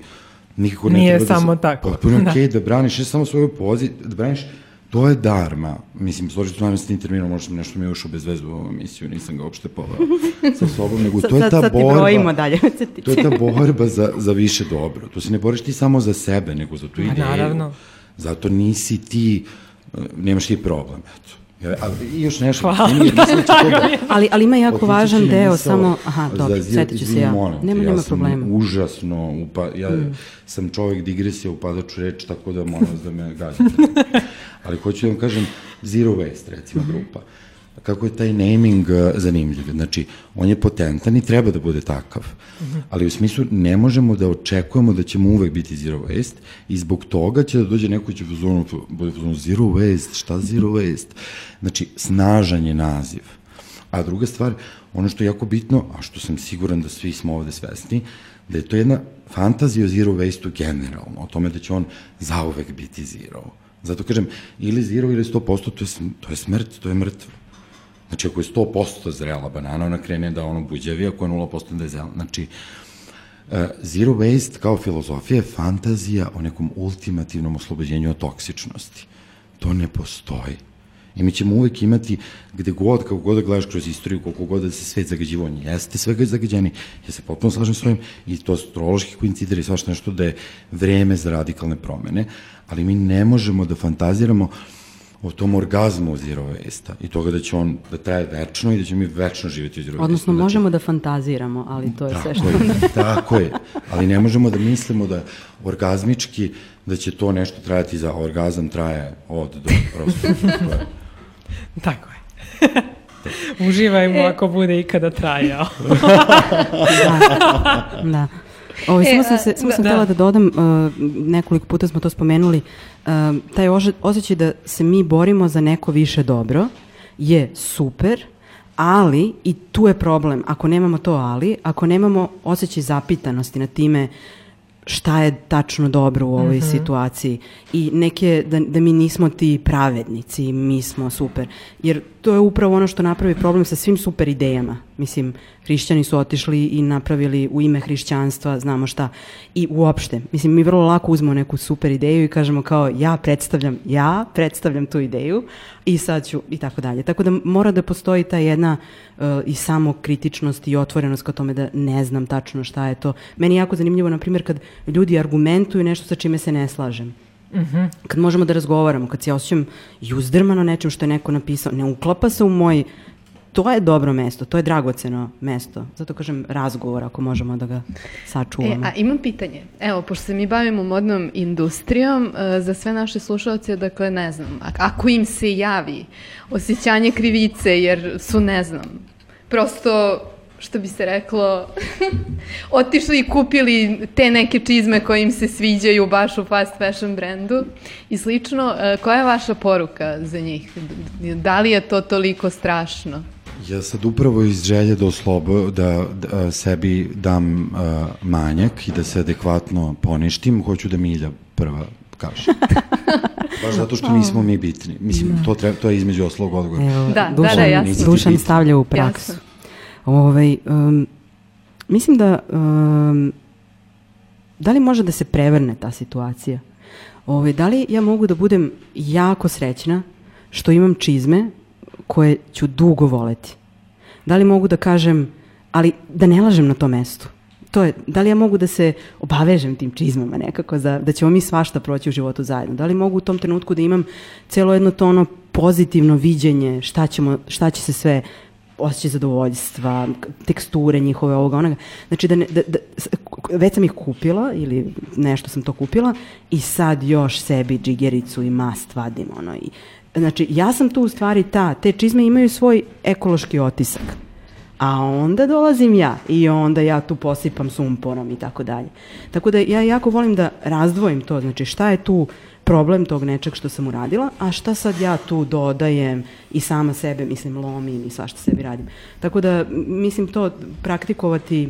nikako ne Nije treba samo da se, tako. Potpuno Da. okej da. braniš ne samo svoju poziciju, da braniš To je darma. Mislim, složit ću s tim terminom, možda nešto mi je ušao bez vezu u ovu emisiju, nisam ga uopšte povao sa sobom, nego to je Sad, ta sad ti borba. brojimo dalje. To je ta borba za, za više dobro. To se ne boriš ti samo za sebe, nego za tu Ma, ideju. naravno. Zato nisi ti, eh, nemaš ti problem, eto. Ja, ali i još nešto. Hvala. meni je- mislim da da- Ali, ali ima jako važan deo, samo, aha, dobro, setit ću se ja. molim Nema, ja nema problema. užasno, upa, ja Mm. sam čovjek digresija, upadač u reč, tako da molim da me gađate. Ali hoću da vam kažem, Zero Waste, recimo, Mhm. grupa. Kako je taj naming uh, zanimljiv. Znači, on je potentan i treba da bude takav. Mhm. Ali u smislu, ne možemo da očekujemo da ćemo uvek biti Zero Waste i zbog toga će da dođe neko ko će bude u fazonu Zero Waste, šta Zero Waste? Znači, snažan je naziv. A druga stvar, ono što je jako bitno, a što sam siguran da svi smo ovde svesni, da je to jedna fantazija o zero waste-u generalno, o tome da će on zauvek biti zero. Zato kažem, ili zero ili 100%, to je, to je smrt, to je mrtvo. Znači, ako je 100% zrela banana, ona krene da ono buđevi, ako je 0% da je zela. Znači, e, zero waste kao filozofija je fantazija o nekom ultimativnom oslobođenju od toksičnosti. To ne postoji. I mi ćemo uvek imati, gde god, kako god da gledaš kroz istoriju, koliko god da se svet zagađivo, on jeste svega zagađeni. Ja se potpuno slažem s ovim i to astrološki koincideri, svašta nešto da je vreme za radikalne promene, ali mi ne možemo da fantaziramo o tom orgazmu zero waste i toga da će on da traje večno i da ćemo mi večno živjeti u zero Odnosno, da će- možemo da fantaziramo, ali to je sve što... Tako je, tako je. Ali ne možemo da mislimo da orgazmički, da će to nešto trajati za orgazam traje od do, prosto. To je. Tako je. Uživajmo ako bude ikada trajao. da. da. Ovo, E, samo sam, se, samo da. sam htjela da dodam, uh, nekoliko puta smo to spomenuli, uh, taj osjećaj da se mi borimo za neko više dobro je super, ali, i tu je problem, ako nemamo to ali, ako nemamo osjećaj zapitanosti na time šta je tačno dobro u ovoj situaciji i neke, da, da mi nismo ti pravednici, mi smo super. Jer to je upravo ono što napravi problem sa svim super idejama. Mislim, hrišćani su otišli i napravili u ime hrišćanstva, znamo šta. I uopšte, mislim, mi vrlo lako uzmemo neku super ideju i kažemo kao ja predstavljam, ja predstavljam tu ideju i sad ću i tako dalje. Tako da mora da postoji ta jedna uh, i samokritičnost i otvorenost ka tome da ne znam tačno šta je to. Meni je jako zanimljivo, na primjer, kad ljudi argumentuju nešto sa čime se ne slažem. Kad možemo da razgovaramo, kad se osjećam i uzdrmano nečem što je neko napisao, ne uklapa se u moj to je dobro mesto, to je dragoceno mesto. Zato kažem razgovor ako možemo da ga E, sačuvamo. a imam pitanje. Evo, pošto se mi bavimo modnom industrijom, e, za sve naše slušalce, dakle, ne znam, ako im se javi osjećanje krivice, jer su, ne znam, prosto, što bi se reklo, otišli i kupili te neke čizme koje im se sviđaju baš u fast fashion brendu i slično, e, koja je vaša poruka za njih? Da li je to toliko strašno? Ja sad upravo iz želje da oslobo, da, da sebi dam uh, manjak i da se adekvatno poništim, hoću da Milja prva kaže. Baš zato što nismo mi bitni. Mislim, to, treba, to je između oslog odgovora. Evo, Da, da, Dušan, da, jasno. Dušan stavlja u praksu. Jasno. Ovaj, um, mislim da um, da li može da se prevrne ta situacija? Ovaj, da li ja mogu da budem jako srećna što imam čizme koje ću dugo voleti? Da li mogu da kažem, ali da ne lažem na tom mestu? To je, da li ja mogu da se obavežem tim čizmama nekako, za, da ćemo mi svašta proći u životu zajedno? Da li mogu u tom trenutku da imam celo jedno to ono pozitivno viđenje, šta, ćemo, šta će se sve osjećaj zadovoljstva, teksture njihove ovoga onoga. Znači da, ne, da, da već sam ih kupila ili nešto sam to kupila i sad još sebi džigericu i mast vadim ono i Znači, ja sam tu u stvari ta, te čizme imaju svoj ekološki otisak. A onda dolazim ja i onda ja tu posipam sumporom i tako dalje. Tako da ja jako volim da razdvojim to, znači šta je tu problem tog nečeg što sam uradila, a šta sad ja tu dodajem i sama sebe, mislim, lomim i svašta sebi radim. Tako da, mislim, to praktikovati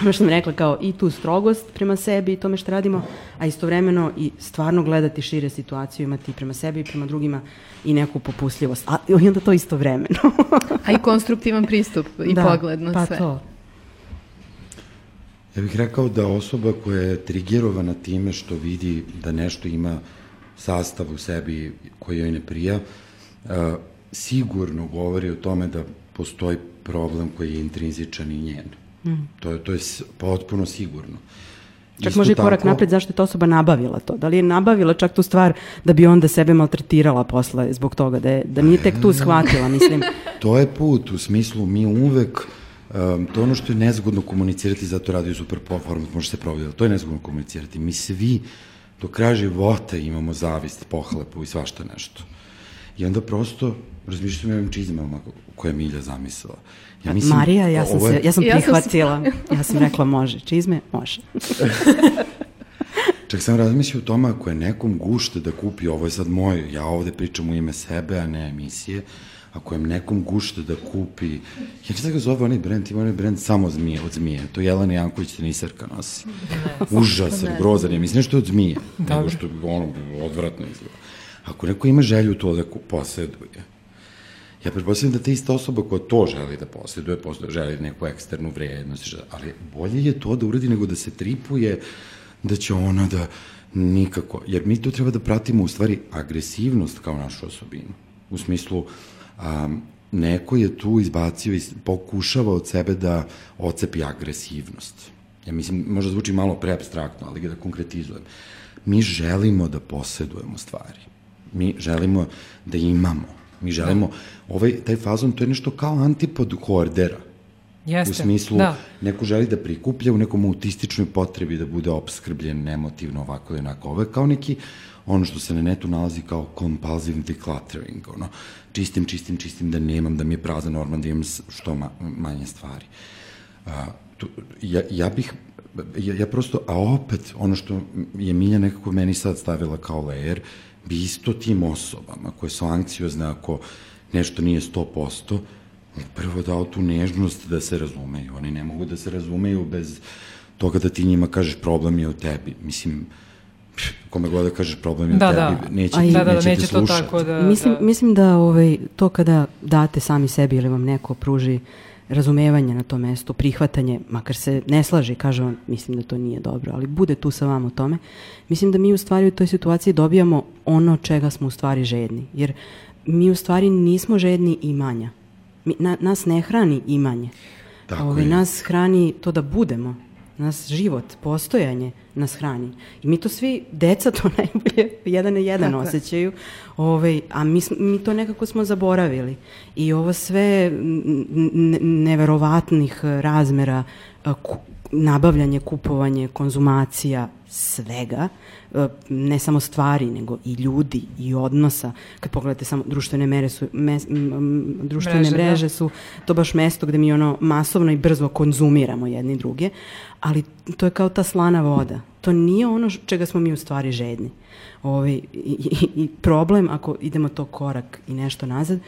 ono što sam rekla kao i tu strogost prema sebi i tome što radimo, a istovremeno i stvarno gledati šire situaciju, imati prema sebi i prema drugima i neku popustljivost. A i onda to istovremeno. A i konstruktivan pristup i Da, pogled na pa sve. to. Ja bih rekao da osoba koja je trigerovana time što vidi da nešto ima sastav u sebi koji joj ne prija, a, sigurno govori o tome da postoji problem koji je intrinzičan i njen. Mm. To, je, to je potpuno sigurno. Čak može i korak tako, napred zašto je ta osoba nabavila to. Da li je nabavila čak tu stvar da bi onda sebe maltretirala posle zbog toga, da, je, da nije tek tu shvatila, mislim. to je put, u smislu mi uvek Um, to ono što je nezgodno komunicirati, zato radio super performance, može se provljati, to je nezgodno komunicirati. Mi svi do kraja života imamo zavist, pohlepu i svašta nešto. I onda prosto razmišljam o ovim čizmama koje je Milja zamislila. Ja mislim, Marija, ja sam, se, ja sam prihvatila. Ja sam rekla može, čizme, može. Čak sam razmišljao o tome ako je nekom gušte da kupi, ovo je sad moje, ja ovde pričam u ime sebe, a ne emisije, ako je nekom gušte da kupi, ja ne znam ga zove onaj brend, ima onaj brend samo zmije, od zmije, to Jelena Janković tenisarka nosi. Užasan, grozan je, mislim nešto od zmije, Dobre. nego što ono odvratno izgleda. Ako neko ima želju to da poseduje, ja pretpostavljam da ta ista osoba koja to želi da posjeduje, posjeduje želi neku eksternu vrednost, ali bolje je to da uradi nego da se tripuje da će ona da nikako, jer mi tu treba da pratimo u stvari agresivnost kao našu osobinu. U smislu, um, neko je tu izbacio i pokušava od sebe da ocepi agresivnost. Ja mislim, možda zvuči malo preabstraktno, ali ga da konkretizujem. Mi želimo da posedujemo stvari. Mi želimo da imamo. Mi želimo, da. ovaj, taj fazon, to je nešto kao antipod hordera. Jeste, u smislu, da. neko želi da prikuplja u nekom autističnoj potrebi da bude obskrbljen emotivno ovako i onako. Ovo je kao neki, ono što se na netu nalazi kao compulsive decluttering, ono, čistim, čistim, čistim, da nemam, da mi je prazan norman, da imam što ma, manje stvari. A, tu, ja, ja bih, ja, ja prosto, a opet, ono što je Milja nekako meni sad stavila kao layer, bi isto tim osobama koje su anksiozne ako nešto nije 100%, prvo dao tu nežnost da se razumeju. Oni ne mogu da se razumeju bez toga da ti njima kažeš problem je u tebi. Mislim, kome god da kažeš problem je da, u tebi, da. neće, Aj, da, da, neće, neće to tako da... Mislim, da. mislim da ovaj, to kada date sami sebi ili vam neko pruži razumevanje na tom mestu, prihvatanje, makar se ne slaže i kaže on, mislim da to nije dobro, ali bude tu sa vama u tome, mislim da mi u stvari u toj situaciji dobijamo ono čega smo u stvari žedni. Jer mi u stvari nismo žedni imanja. Mi, na, nas ne hrani imanje. Tako Ove, ovaj, nas hrani to da budemo. Nas život, postojanje nas hrani. I mi to svi, deca to najbolje jedan na jedan Tako osjećaju, ovaj, a mi, mi to nekako smo zaboravili. I ovo sve neverovatnih razmera nabavljanje, kupovanje, konzumacija svega, e, ne samo stvari, nego i ljudi i odnosa. Kad pogledate samo društvene mere su, mes, društvene mreže, da. mreže da. su to baš mesto gde mi ono masovno i brzo konzumiramo jedni druge, ali to je kao ta slana voda. To nije ono čega smo mi u stvari žedni. Ovi, ovaj, i, i, I problem, ako idemo to korak i nešto nazad,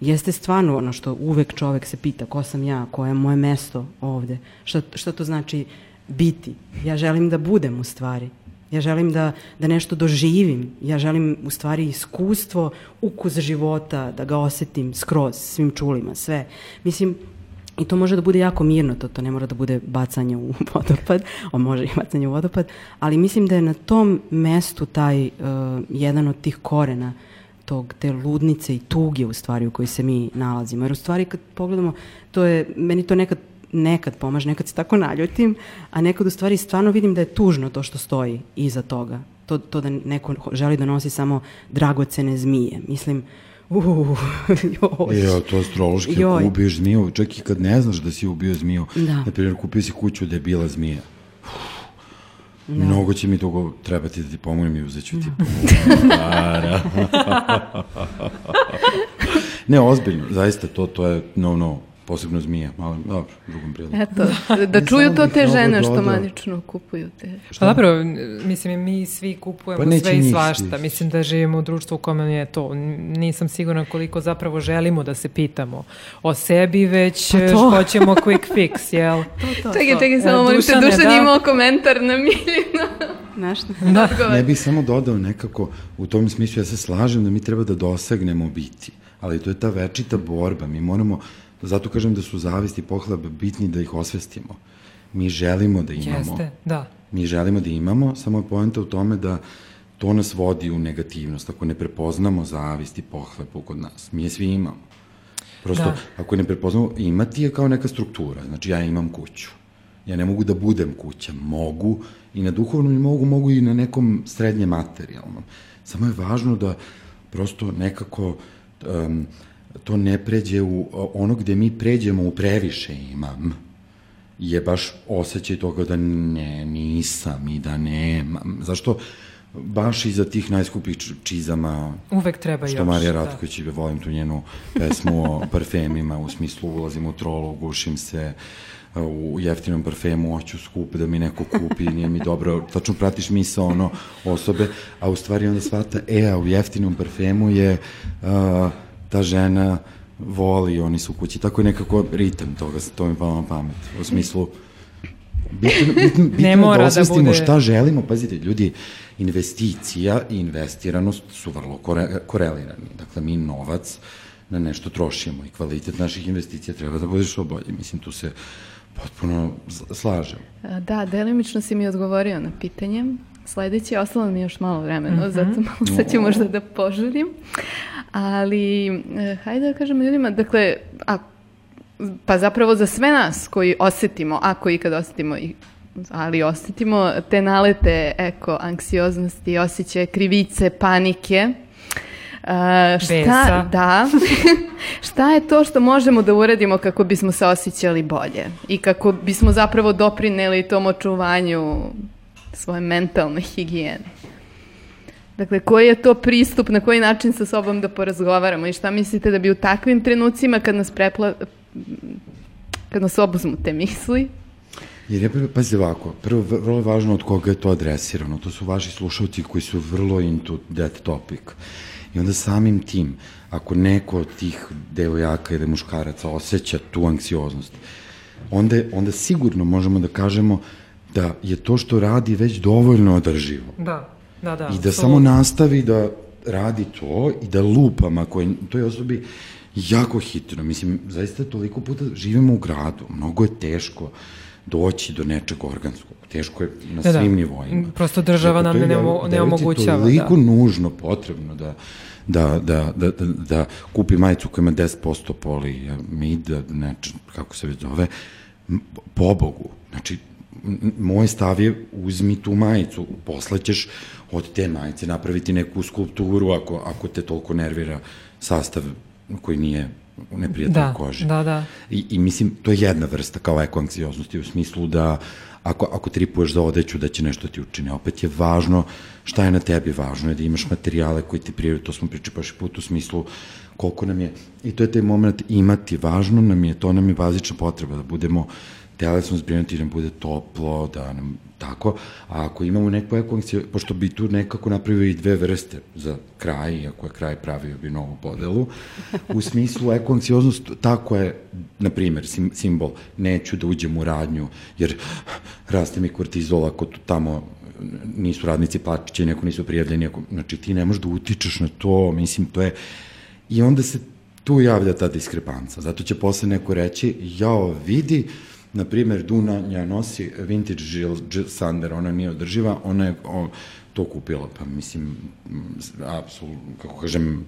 jeste stvarno ono što uvek čovek se pita ko sam ja, koje je moje mesto ovde, šta, šta to znači biti. Ja želim da budem u stvari. Ja želim da, da nešto doživim. Ja želim u stvari iskustvo, ukus života, da ga osetim skroz, svim čulima, sve. Mislim, I to može da bude jako mirno, to, to ne mora da bude bacanje u vodopad, o može i bacanje u vodopad, ali mislim da je na tom mestu taj uh, jedan od tih korena tog, te ludnice i tuge u stvari u kojoj se mi nalazimo. Jer u stvari kad pogledamo, to je, meni to nekad nekad pomaže, nekad se tako naljutim, a nekad u stvari stvarno vidim da je tužno to što stoji iza toga. To, to da neko želi da nosi samo dragocene zmije. Mislim, Uh, joj. Jo, to astrološki, ako ubiješ zmiju, čak i kad ne znaš da si ubio zmiju, da. na primjer, kupio si kuću gde je bila zmija. Da. Mnogo će mi togo trebati da ti pomolim i uzet ću ti para. ne, ozbiljno, zaista to, to je no, no, posebno zmija, malo, dobro, drugom priliku. Eto, da čuju to te žene što manično kupuju te. Pa dobro, mislim, mi svi kupujemo pa sve i svašta. Mislim da živimo u društvu u kome je to. Nisam sigurna koliko zapravo želimo da se pitamo o sebi, već pa hoćemo quick fix, jel? to, to, čekaj, čekaj, samo molim te, Dušan da. imao komentar na miljinu. Znaš, da. Ne bih samo dodao nekako, u tom smislu ja se slažem da mi treba da dosegnemo biti, ali to je ta večita borba, mi moramo Zato kažem da su zavist i pohleb bitni da ih osvestimo. mi želimo da imamo. Jeste, da. Mi želimo da imamo, samo je poenta u tome da to nas vodi u negativnost. Ako ne prepoznamo zavist i pohlepu kod nas, mi je svi imamo. Prosto, da. ako ne prepoznamo, imati je kao neka struktura. Znači, ja imam kuću. Ja ne mogu da budem kuća. Mogu i na duhovnom i mogu, mogu i na nekom srednje materijalnom. Samo je važno da prosto nekako um, to ne pređe u ono gde mi pređemo u previše imam je baš osjećaj toga da ne, nisam i da nemam. Zašto? baš iza tih najskupih čizama uvek treba što još Marija da. Ratković da. volim tu njenu pesmu o parfemima u smislu ulazim u trolu, gušim se u jeftinom parfemu, hoću skup da mi neko kupi, nije mi dobro, tačno pratiš misa ono osobe, a u stvari onda shvata, e, a u jeftinom parfemu je uh, ta žena voli, oni su u kući, tako je nekako ritam toga, to mi palo na pamet, u smislu bitno, bitno, bitno ne mora da osvestimo da bude... šta želimo, pazite, ljudi, investicija i investiranost su vrlo kore, korelirani, dakle mi novac na nešto trošimo i kvalitet naših investicija treba da bude što bolje, mislim tu se potpuno slažem. Da, delimično si mi odgovorio na pitanje. Sledeći je ostalo mi još malo vremena, mm -hmm. zato malo sad ću možda da požurim. Ali, e, hajde da kažemo ljudima, dakle, a, pa zapravo za sve nas koji osetimo, ako ikad osetimo i ali osetimo te nalete eko, anksioznosti, osjećaje krivice, panike, Uh, šta, Besa. da, šta je to što možemo da uradimo kako bismo se osjećali bolje i kako bismo zapravo doprineli tom očuvanju svoje mentalne higijene? Dakle, koji je to pristup, na koji način sa sobom da porazgovaramo i šta mislite da bi u takvim trenucima kad nas prepla... kad nas obuzmu te misli, Jer je, pazite ovako, prvo, vrlo važno od koga je to adresirano. To su vaši slušalci koji su vrlo into that topic. I onda samim tim, ako neko od tih devojaka ili muškaraca osjeća tu anksioznost, onda, onda sigurno možemo da kažemo da je to što radi već dovoljno održivo. Da, da, da. I da samo nastavi da radi to i da lupama koje toj osobi jako hitno. Mislim, zaista toliko puta živimo u gradu, mnogo je teško doći do nečeg organskog. Teško je na da, da. svim da. nivoima. Prosto država nam ne, ne omogućava. Je toliko da. nužno potrebno da, da, da, da, da, da kupi majicu koja ima 10% polijamid, da, neče, kako se već zove, pobogu. Znači, moj stav je uzmi tu majicu, posle ćeš od te majice napraviti neku skulpturu ako, ako te toliko nervira sastav koji nije u neprijatnoj da, koži. Da, da. I, I mislim, to je jedna vrsta kao ekoanksioznosti u smislu da ako, ako tripuješ za odeću da će nešto ti učine. Opet je važno šta je na tebi važno, je da imaš materijale koji ti prijaju, to smo pričali paši put u smislu koliko nam je, i to je taj moment imati, važno nam je, to nam je bazična potreba, da budemo telesno zbrinuti, da nam bude toplo, da nam tako, a ako imamo neku ekoanksiju, pošto bi tu nekako napravio i dve vrste za kraj, ako je kraj pravio bi novu podelu, u smislu ekoanksioznost, tako je, na primer, sim, simbol, neću da uđem u radnju, jer raste mi kortizol ako tamo nisu radnici plaćići, neko nisu prijavljeni, ako, znači ti ne možeš da utičeš na to, mislim, to je, i onda se tu javlja ta diskrepanca, zato će posle neko reći, jao, vidi, na primjer, Dunanja nosi vintage Jill, Jill Sander, ona nije održiva, ona je to kupila, pa mislim, apsolutno, kako kažem, mi,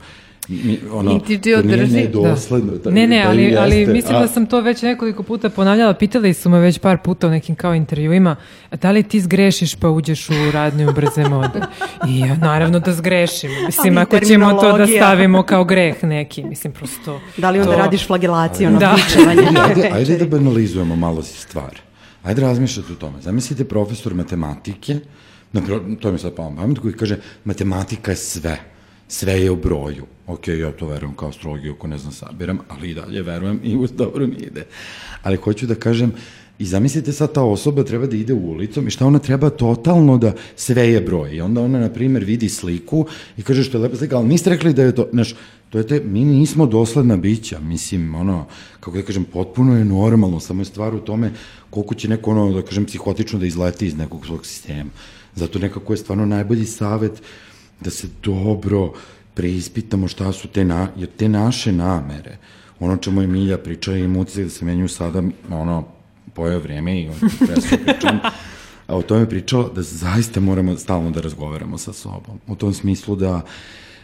ono, I ti održi. Dosledno, da. ne, ne, ali, ali mislim a... da sam to već nekoliko puta ponavljala, pitali su me već par puta u nekim kao intervjuima, da li ti zgrešiš pa uđeš u radnju brze mode? I ja naravno da zgrešim. Mislim, ali ako ćemo to da stavimo kao greh neki, mislim, prosto... Da li onda to... radiš flagelaciju na da. ajde, ajde da banalizujemo malo stvar. Ajde razmišljati o tome. Zamislite profesor matematike, na, to mi sad pa pamet, koji kaže matematika je sve sve je u broju. Ok, ja to verujem kao strogi, ako ne znam sabiram, ali i dalje verujem i uz dobro mi ide. Ali hoću da kažem, I zamislite sad ta osoba treba da ide ulicom i šta ona treba totalno da sve je broj. I onda ona, na primjer, vidi sliku i kaže što je lepa slika, ali niste rekli da je to, znaš, to je te, mi nismo dosledna bića, mislim, ono, kako da kažem, potpuno je normalno, samo je stvar u tome koliko će neko, ono, da kažem, psihotično da izleti iz nekog svog sistema. Zato nekako je stvarno najbolji savet uh, da se dobro preispitamo šta su te, na, jer te naše namere, ono čemu je Milja priča i emocije da se menjuju sada, ono, pojao vreme i on pričam, a o tome pričao da zaista moramo stalno da razgovaramo sa sobom. U tom smislu da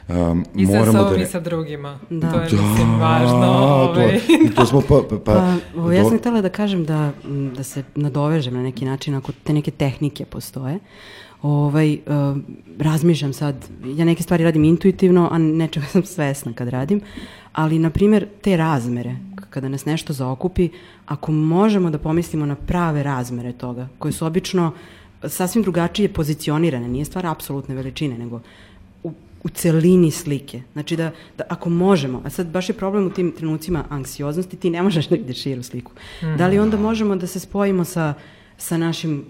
um, I sa moramo sobom da... i sa drugima. Da. To je, mislim, važno. Ovaj. To, i to smo pa... pa, pa, Pa, ja do- sam htjela da kažem da, da se nadovežem na neki način ako te neke tehnike postoje. Ovaj, uh, razmišljam sad, ja neke stvari radim intuitivno, a nečega sam svesna kad radim, ali, na primjer, te razmere, kada nas nešto zaokupi, ako možemo da pomislimo na prave razmere toga, koje su obično sasvim drugačije pozicionirane, nije stvar apsolutne veličine, nego u, celini slike. Znači da, da ako možemo, a sad baš je problem u tim trenucima anksioznosti, ti ne možeš da vidiš širu sliku. Da li onda možemo da se spojimo sa, sa našim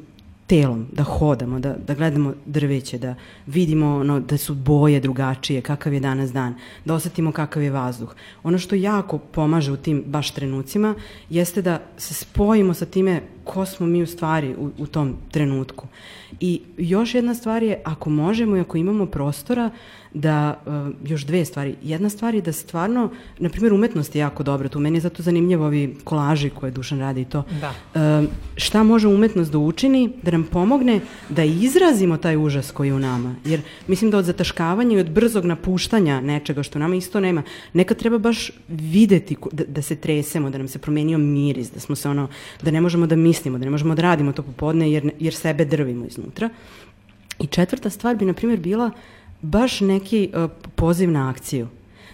telom, da hodamo, da, da gledamo drveće, da vidimo ono, da su boje drugačije, kakav je danas dan, da osetimo kakav je vazduh. Ono što jako pomaže u tim baš trenucima jeste da se spojimo sa time ko smo mi u stvari u, u tom trenutku. I još jedna stvar je, ako možemo i ako imamo prostora, da, uh, još dve stvari. Jedna stvar je da stvarno, na primjer, umetnost je jako dobra tu. Meni je zato zanimljivo ovi kolaži koje Dušan radi i to. Da. E, šta može umetnost da učini, da nam pomogne da izrazimo taj užas koji je u nama. Jer mislim da od zataškavanja i od brzog napuštanja nečega što nama isto nema, nekad treba baš videti da, da se tresemo, da nam se promenio miris, da smo se ono, da ne možemo da mislimo, da ne možemo da radimo to popodne jer, jer sebe drvimo iznutra. I četvrta stvar bi, na primjer, bila baš neki uh, poziv na akciju.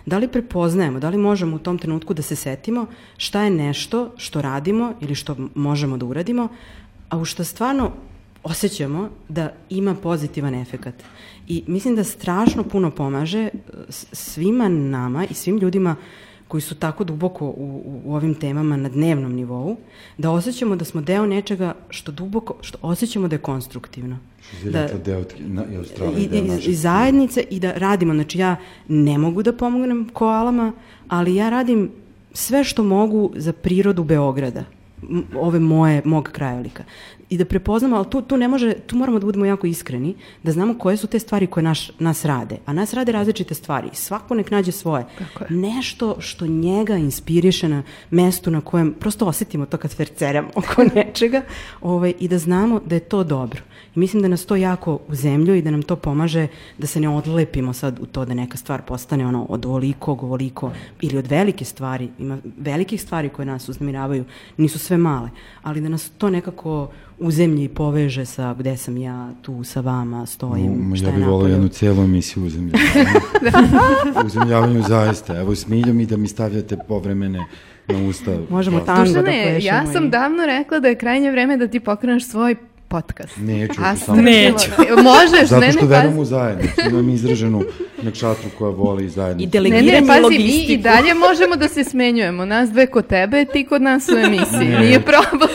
Da li prepoznajemo, da li možemo u tom trenutku da se setimo šta je nešto što radimo ili što možemo da uradimo, a u što stvarno osjećamo da ima pozitivan efekat. I mislim da strašno puno pomaže uh, s- svima nama i svim ljudima koji su tako duboko u, u, u ovim temama na dnevnom nivou, da osjećamo da smo deo nečega što duboko, što osjećamo da je konstruktivno. Što rekla, deo, na, i Australija, I, deo i, zajednice i da radimo. Znači ja ne mogu da pomognem koalama, ali ja radim sve što mogu za prirodu Beograda ove moje, mog krajolika. I da prepoznamo, ali tu, tu ne može, tu moramo da budemo jako iskreni, da znamo koje su te stvari koje naš, nas rade. A nas rade različite stvari. Svako nek nađe svoje. Nešto što njega inspiriše na mestu na kojem prosto osetimo to kad ferceramo oko nečega ovaj, i da znamo da je to dobro. I mislim da nas to jako u zemlju i da nam to pomaže da se ne odlepimo sad u to da neka stvar postane ono od ovolikog, ovoliko ili od velike stvari. Ima velikih stvari koje nas uznemiravaju, nisu sve male, ali da nas to nekako u zemlji poveže sa gde sam ja, tu sa vama, stojim, Mm, šta Ja je bih volao jednu cijelu emisiju uzemljavanju. uzemljavanju zaista. Evo, smiljam i da mi stavljate povremene na usta. Možemo Pa, tango da Dušane, plešemo. ja sam i- davno rekla da je krajnje vreme da ti pokreneš svoj podcast. Neću, A samo- Neću. Možeš, Zato ne, što ne, verujem u zajednicu. Imam izraženu nekšatru koja voli zajednicu. I delegiranje ne, pazi, mi i logistiku. dalje možemo da se smenjujemo. Nas dve kod tebe, ti kod nas u emisiji. Ne. Nije problem.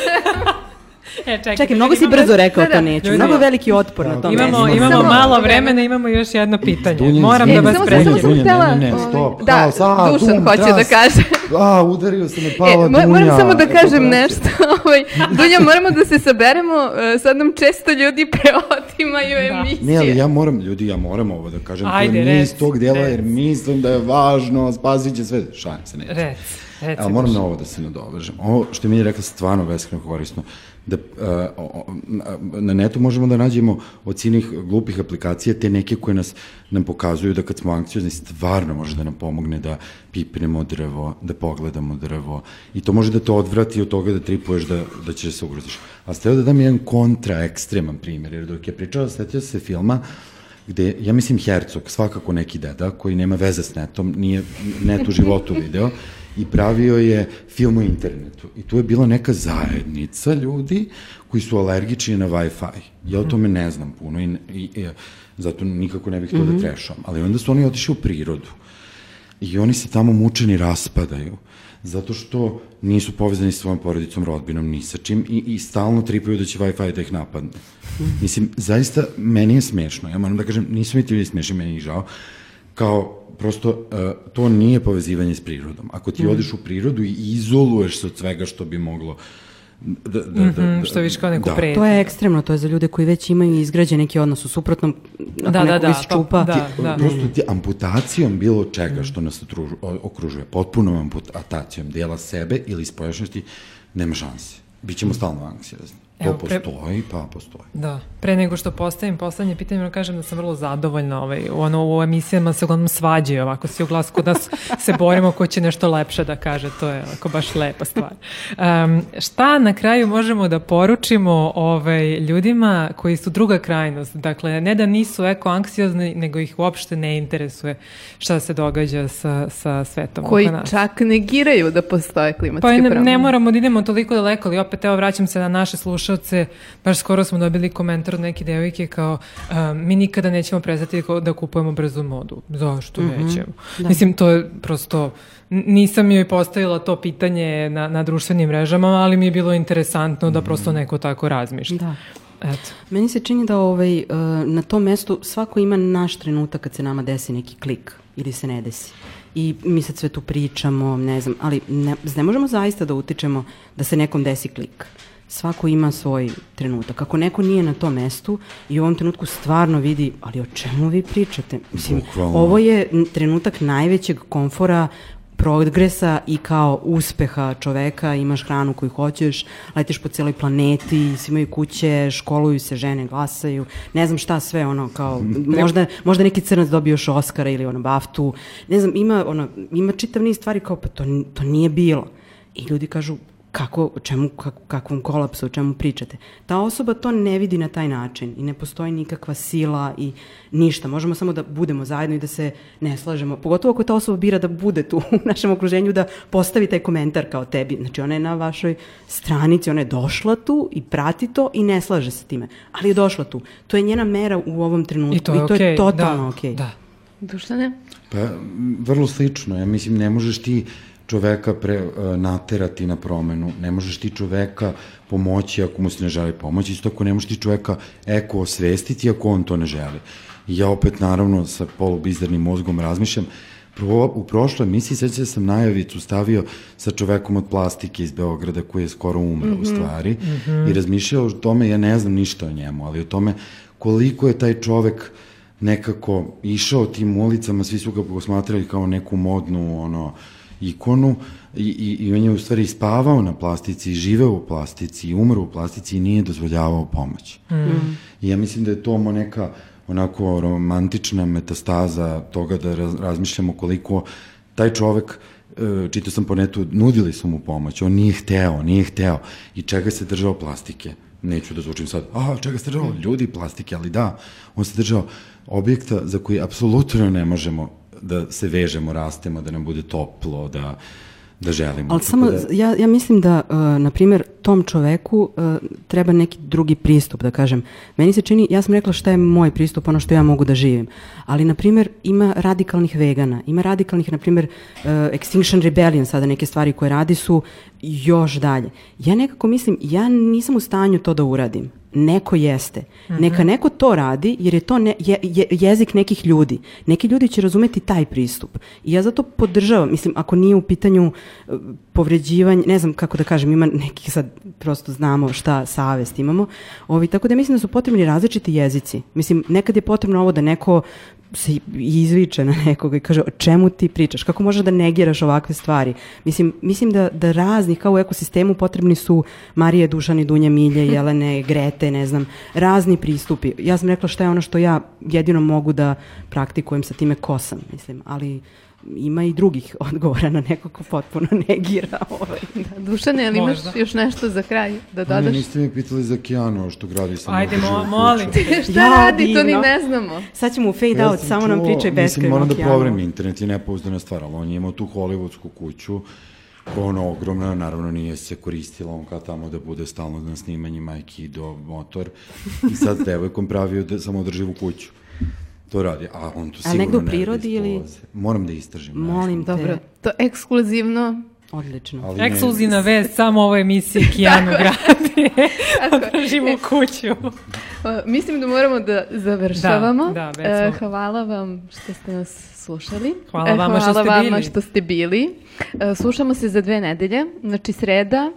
E, čekaj, Čekaj, mnogo si imamo- brzo rekao Da, to da. neću. Ljudi. Mnogo veliki otpor na tom Imamo, mestu. imamo Samo- malo vremena, imamo još jedno pitanje. Dunja, Moram da vas Dunja, samo htela, ne, ne, ne, stop. da, Haos, a, Dušan hoće da kaže. A, udario se me pala E, Dunja. moram samo da kažem nešto. Ovaj, Dunja, moramo da se saberemo. e, Sad nam često ljudi preotimaju emisije. Ne, ali ja moram, ljudi, ja moram ovo da kažem. Ajde, to nije iz tog dela, jer mislim da je važno, spazit će sve. Šalim se, neće. Reci, reci. Ali moram na ovo da se nadovežem. Ovo što mi je rekla stvarno beskreno korisno. Da, uh, o- na- netu možemo da nađemo od silnih glupih aplikacija te neke koje nas nam pokazuju da kad smo anksiozni stvarno može da nam pomogne da pipnemo drvo, da pogledamo drvo i to može da te odvrati od toga da tripuješ da, da ćeš da se ugroziš. A ste da dam jedan kontra ekstreman primjer, jer dok je pričala, setio se filma gde, ja mislim Hercog, svakako neki deda, koji nema veze s netom, nije net u životu video, i pravio je film o internetu. I tu je bila neka zajednica ljudi koji su alergični na Wi-Fi. Ja o tome ne znam puno i, i, i zato nikako ne bih to da trešam. Ali onda su oni otišli u prirodu. I oni se tamo mučeni raspadaju zato što nisu povezani sa svojom porodicom, rodbinom, ni sa čim i, i stalno tripaju da će Wi-Fi da ih napadne. Mislim, zaista, meni je smešno. Ja moram da kažem, nisu mi ti ljudi smešni, meni je žao. Kao, prosto, uh, to nije povezivanje s prirodom. Ako ti odeš u prirodu i izoluješ se od svega što bi moglo da, da, da, da, Mhm, što vidiš kao neku da. pretnju. To je ekstremno, to je za ljude koji već imaju izgrađen neki odnos u suprotnom, ako Da, da, nekog da, isčupa, pa- da. Ti- Prosto ti amputacijom bilo čega što nas otružu- o- okružuje, potpunom amputacijom dela sebe ili spoljašnjosti, nema šanse. Bićemo stalno anksiozni. To Evo, pre- postoji, pa postoji. Da. Pre nego što postavim poslednje pitanje, moram kažem da sam vrlo zadovoljna. Ovaj, ono, u emisijama se uglavnom svađaju ovako svi u glas kod nas se borimo ko će nešto lepše da kaže. To je ovako baš lepa stvar. Um, šta na kraju možemo da poručimo ovaj, ljudima koji su druga krajnost? Dakle, ne da nisu eko-anksiozni, nego ih uopšte ne interesuje šta se događa sa, sa svetom Koji oko nas. čak negiraju da postoje klimatske Pa i ne, promene. ne moramo da idemo toliko daleko, ali opet evo vraćam se na naše slušalce. Baš skoro smo dobili komentar od neke devojke kao um, mi nikada nećemo prestati da kupujemo brzu modu. Zašto nećemo? Mislim, to je prosto nisam joj postavila to pitanje na, na društvenim mrežama, ali mi je bilo interesantno da prosto neko tako razmišlja. Da. Eto. Meni se čini da ovaj, e, na tom mestu svako ima naš trenutak kad se nama desi neki klik ili se ne desi. I mi sad sve tu pričamo, ne znam, ali ne, ne možemo zaista da utičemo da se nekom desi klik. Svako ima svoj trenutak. Ako neko nije na tom mestu i u ovom trenutku stvarno vidi, ali o čemu vi pričate? Mislim, Bukvalno. ovo je trenutak najvećeg komfora progresa i kao uspeha čoveka, imaš hranu koju hoćeš, letiš po cijeloj planeti, svi imaju kuće, školuju se, žene glasaju, ne znam šta sve, ono, kao, možda, možda neki crnac dobio još Oscara ili ono, baftu, ne znam, ima, ono, ima čitav niz stvari kao, pa to, to nije bilo. I ljudi kažu, kako, čemu, kak, kakvom kolapsu, o čemu pričate. Ta osoba to ne vidi na taj način i ne postoji nikakva sila i ništa. Možemo samo da budemo zajedno i da se ne slažemo. Pogotovo ako ta osoba bira da bude tu u našem okruženju, da postavi taj komentar kao tebi. Znači ona je na vašoj stranici, ona je došla tu i prati to i ne slaže se time. Ali je došla tu. To je njena mera u ovom trenutku I to je, i to je okej, totalno da, okej. Da. Dušane? Pa, vrlo slično. Ja mislim, ne možeš ti čoveka pre, e, naterati na promenu, ne možeš ti čoveka pomoći ako mu se ne želi pomoći, isto ako ne možeš ti čoveka eko osvestiti ako on to ne želi. I ja opet, naravno, sa polubizarnim mozgom razmišljam, u prošloj emisiji, sećam se sam najavicu stavio sa čovekom od plastike iz Beograda koji je skoro umro mm -hmm. u stvari i razmišljao o tome, ja ne znam ništa o njemu, ali o tome koliko je taj čovek nekako išao tim ulicama, svi su ga posmatrali kao neku modnu ono, ikonu i, i, i on je u stvari spavao na plastici, živeo u plastici, umro u plastici i nije dozvoljavao pomoć. Mm. I ja mislim da je to neka onako romantična metastaza toga da raz, razmišljamo koliko taj čovek e, čitao sam po netu, nudili su mu pomoć, on nije hteo, nije hteo. I čega se držao plastike? Neću da zvučim sad, a čega se držao? Ljudi i plastike, ali da, on se držao objekta za koji apsolutno ne možemo da se vežemo, rastemo, da nam bude toplo, da, da želimo. Ali samo, da, ja, ja mislim da, uh, na primjer, tom čoveku uh, treba neki drugi pristup, da kažem. Meni se čini, ja sam rekla šta je moj pristup, ono što ja mogu da živim. Ali, na primjer, ima radikalnih vegana, ima radikalnih, na primjer, uh, Extinction Rebellion, sada neke stvari koje radi su još dalje. Ja nekako mislim, ja nisam u stanju to da uradim. Neko jeste. Neka neko to radi, jer je to ne, je, je, jezik nekih ljudi. Neki ljudi će razumeti taj pristup. I ja zato podržavam, mislim, ako nije u pitanju e, povređivanje, ne znam kako da kažem, ima neki sad prosto znamo šta savest imamo, ovi, tako da mislim da su potrebni različiti jezici. Mislim, nekad je potrebno ovo da neko se izviče na nekoga i kaže o čemu ti pričaš, kako možeš da negiraš ovakve stvari. Mislim, mislim da, da raznih, kao u ekosistemu potrebni su Marije, Dušani, Dunja, Milje, Jelene, Grete, ne znam, razni pristupi. Ja sam rekla šta je ono što ja jedino mogu da praktikujem sa time ko sam, mislim, ali ima i drugih odgovora na neko ko potpuno negira ovaj. Da, Dušane, ali imaš Možda. još nešto za kraj da Ne, dodaš? niste me pitali za Kijano, što gradi sam Ajde, mo, molim te. Šta Ja, radi, to ni divno. ne znamo. Sad ćemo u fade out, sam samo nam čuo, pričaj beskrajno. Mislim, moram da proverim, internet je nepouzdana stvar, ali on je imao tu hollywoodsku kuću, koja je ono ogromna, naravno nije se koristila on kao tamo da bude stalno na snimanjima Aikido, motor, i sad s devojkom pravio da, samoodrživu kuću. To radi, a on to A sigurno negde u ne radi prirodi ili-. Moram da istražim. nešto. Molim te. Dobro, to ekskluzivno. Odlično. Ali ne- Ekskluzivna vest, samo ovoj emisiji Kijanu gradi. Održimo kuću. Uh, mislim da moramo da završavamo. Da, da, već smo. Uh, hvala vam što ste nas slušali. Hvala E, vama što hvala ste vama bili. što ste bili. Slušamo se za dve nedelje, znači sreda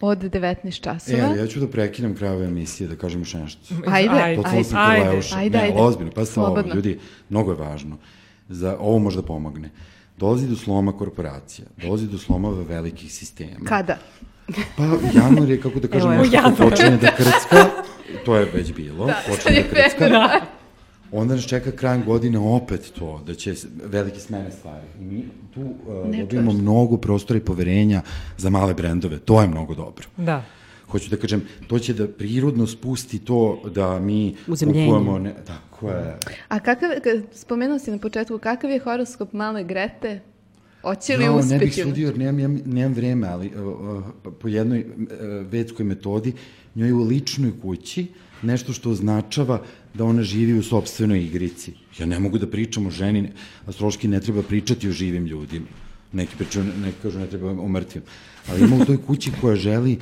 od 19 časova. E, ali ja ću da prekinem kraj ove emisije, da kažem još nešto. Ajde, Ajde, ajde, ajde, ajde, ajde, ajde. Ne, ozbiljno, pa sa ovo, ljudi, mnogo je važno. Za, ovo može da pomogne. Dolazi do sloma korporacija, dolazi do sloma velikih sistema. Kada? Pa januar je, kako da kažem, Evo, nešto što počinje da krcka, to je već bilo, počinje da krcka. Da. Onda nas čeka krajem godine opet to, da će velike smene stvari. I mi tu uh, Ne dobijemo mnogo prostora i poverenja za male brendove. To je mnogo dobro. Da. Hoću da kažem, to će da prirodno spusti to da mi Uzemljenje. kupujemo... Ne, tako je. A kakav, spomenuo si na početku, kakav je horoskop male Grete? Hoće li Jao, uspeti? ne bih sudio jer nemam, nemam, nemam vreme, ali uh, uh, po jednoj uh, vedskoj metodi njoj u ličnoj kući nešto što označava da ona živi u sobstvenoj igrici. Ja ne mogu da pričam o ženi, astrološki ne treba pričati o živim ljudima. Neki pričaju, neki kažu ne treba o mrtvim. Ali ima u toj kući koja želi,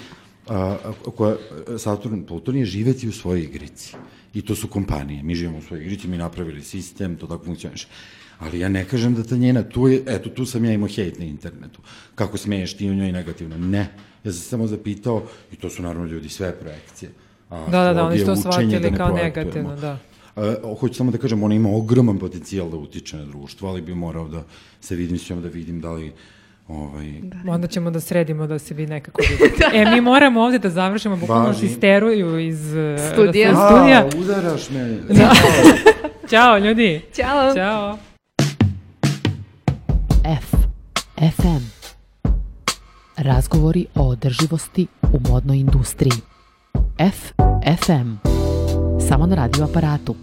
a, koja, Saturn, Pluton je živeti u svojoj igrici. I to su kompanije. Mi živimo u svojoj igrici, mi napravili sistem, to tako funkcioniše. Ali ja ne kažem da ta njena, tu je, eto, tu sam ja imao hejt na internetu. Kako smeješ ti u njoj negativno? Ne. Ja sam samo zapitao, i to su naravno ljudi sve projekcije. A, Da, da, da, oni su to shvatili ne kao negativno, da. Uh, hoću samo da kažem, ona ima ogroman potencijal da utiče na društvo, ali bi morao da se vidim s njom, da vidim da li ovaj, Onda ćemo da sredimo da se vi nekako vidite. E, mi moramo ovde da završimo bukvalno histeruju iz uh, Studija. iz studija. A, udaraš me. Ćao, ljudi. Ćao! Ćao. F. FM. Razgovori o održivosti u modnoj industriji. F. FM. Samo na radio aparatu.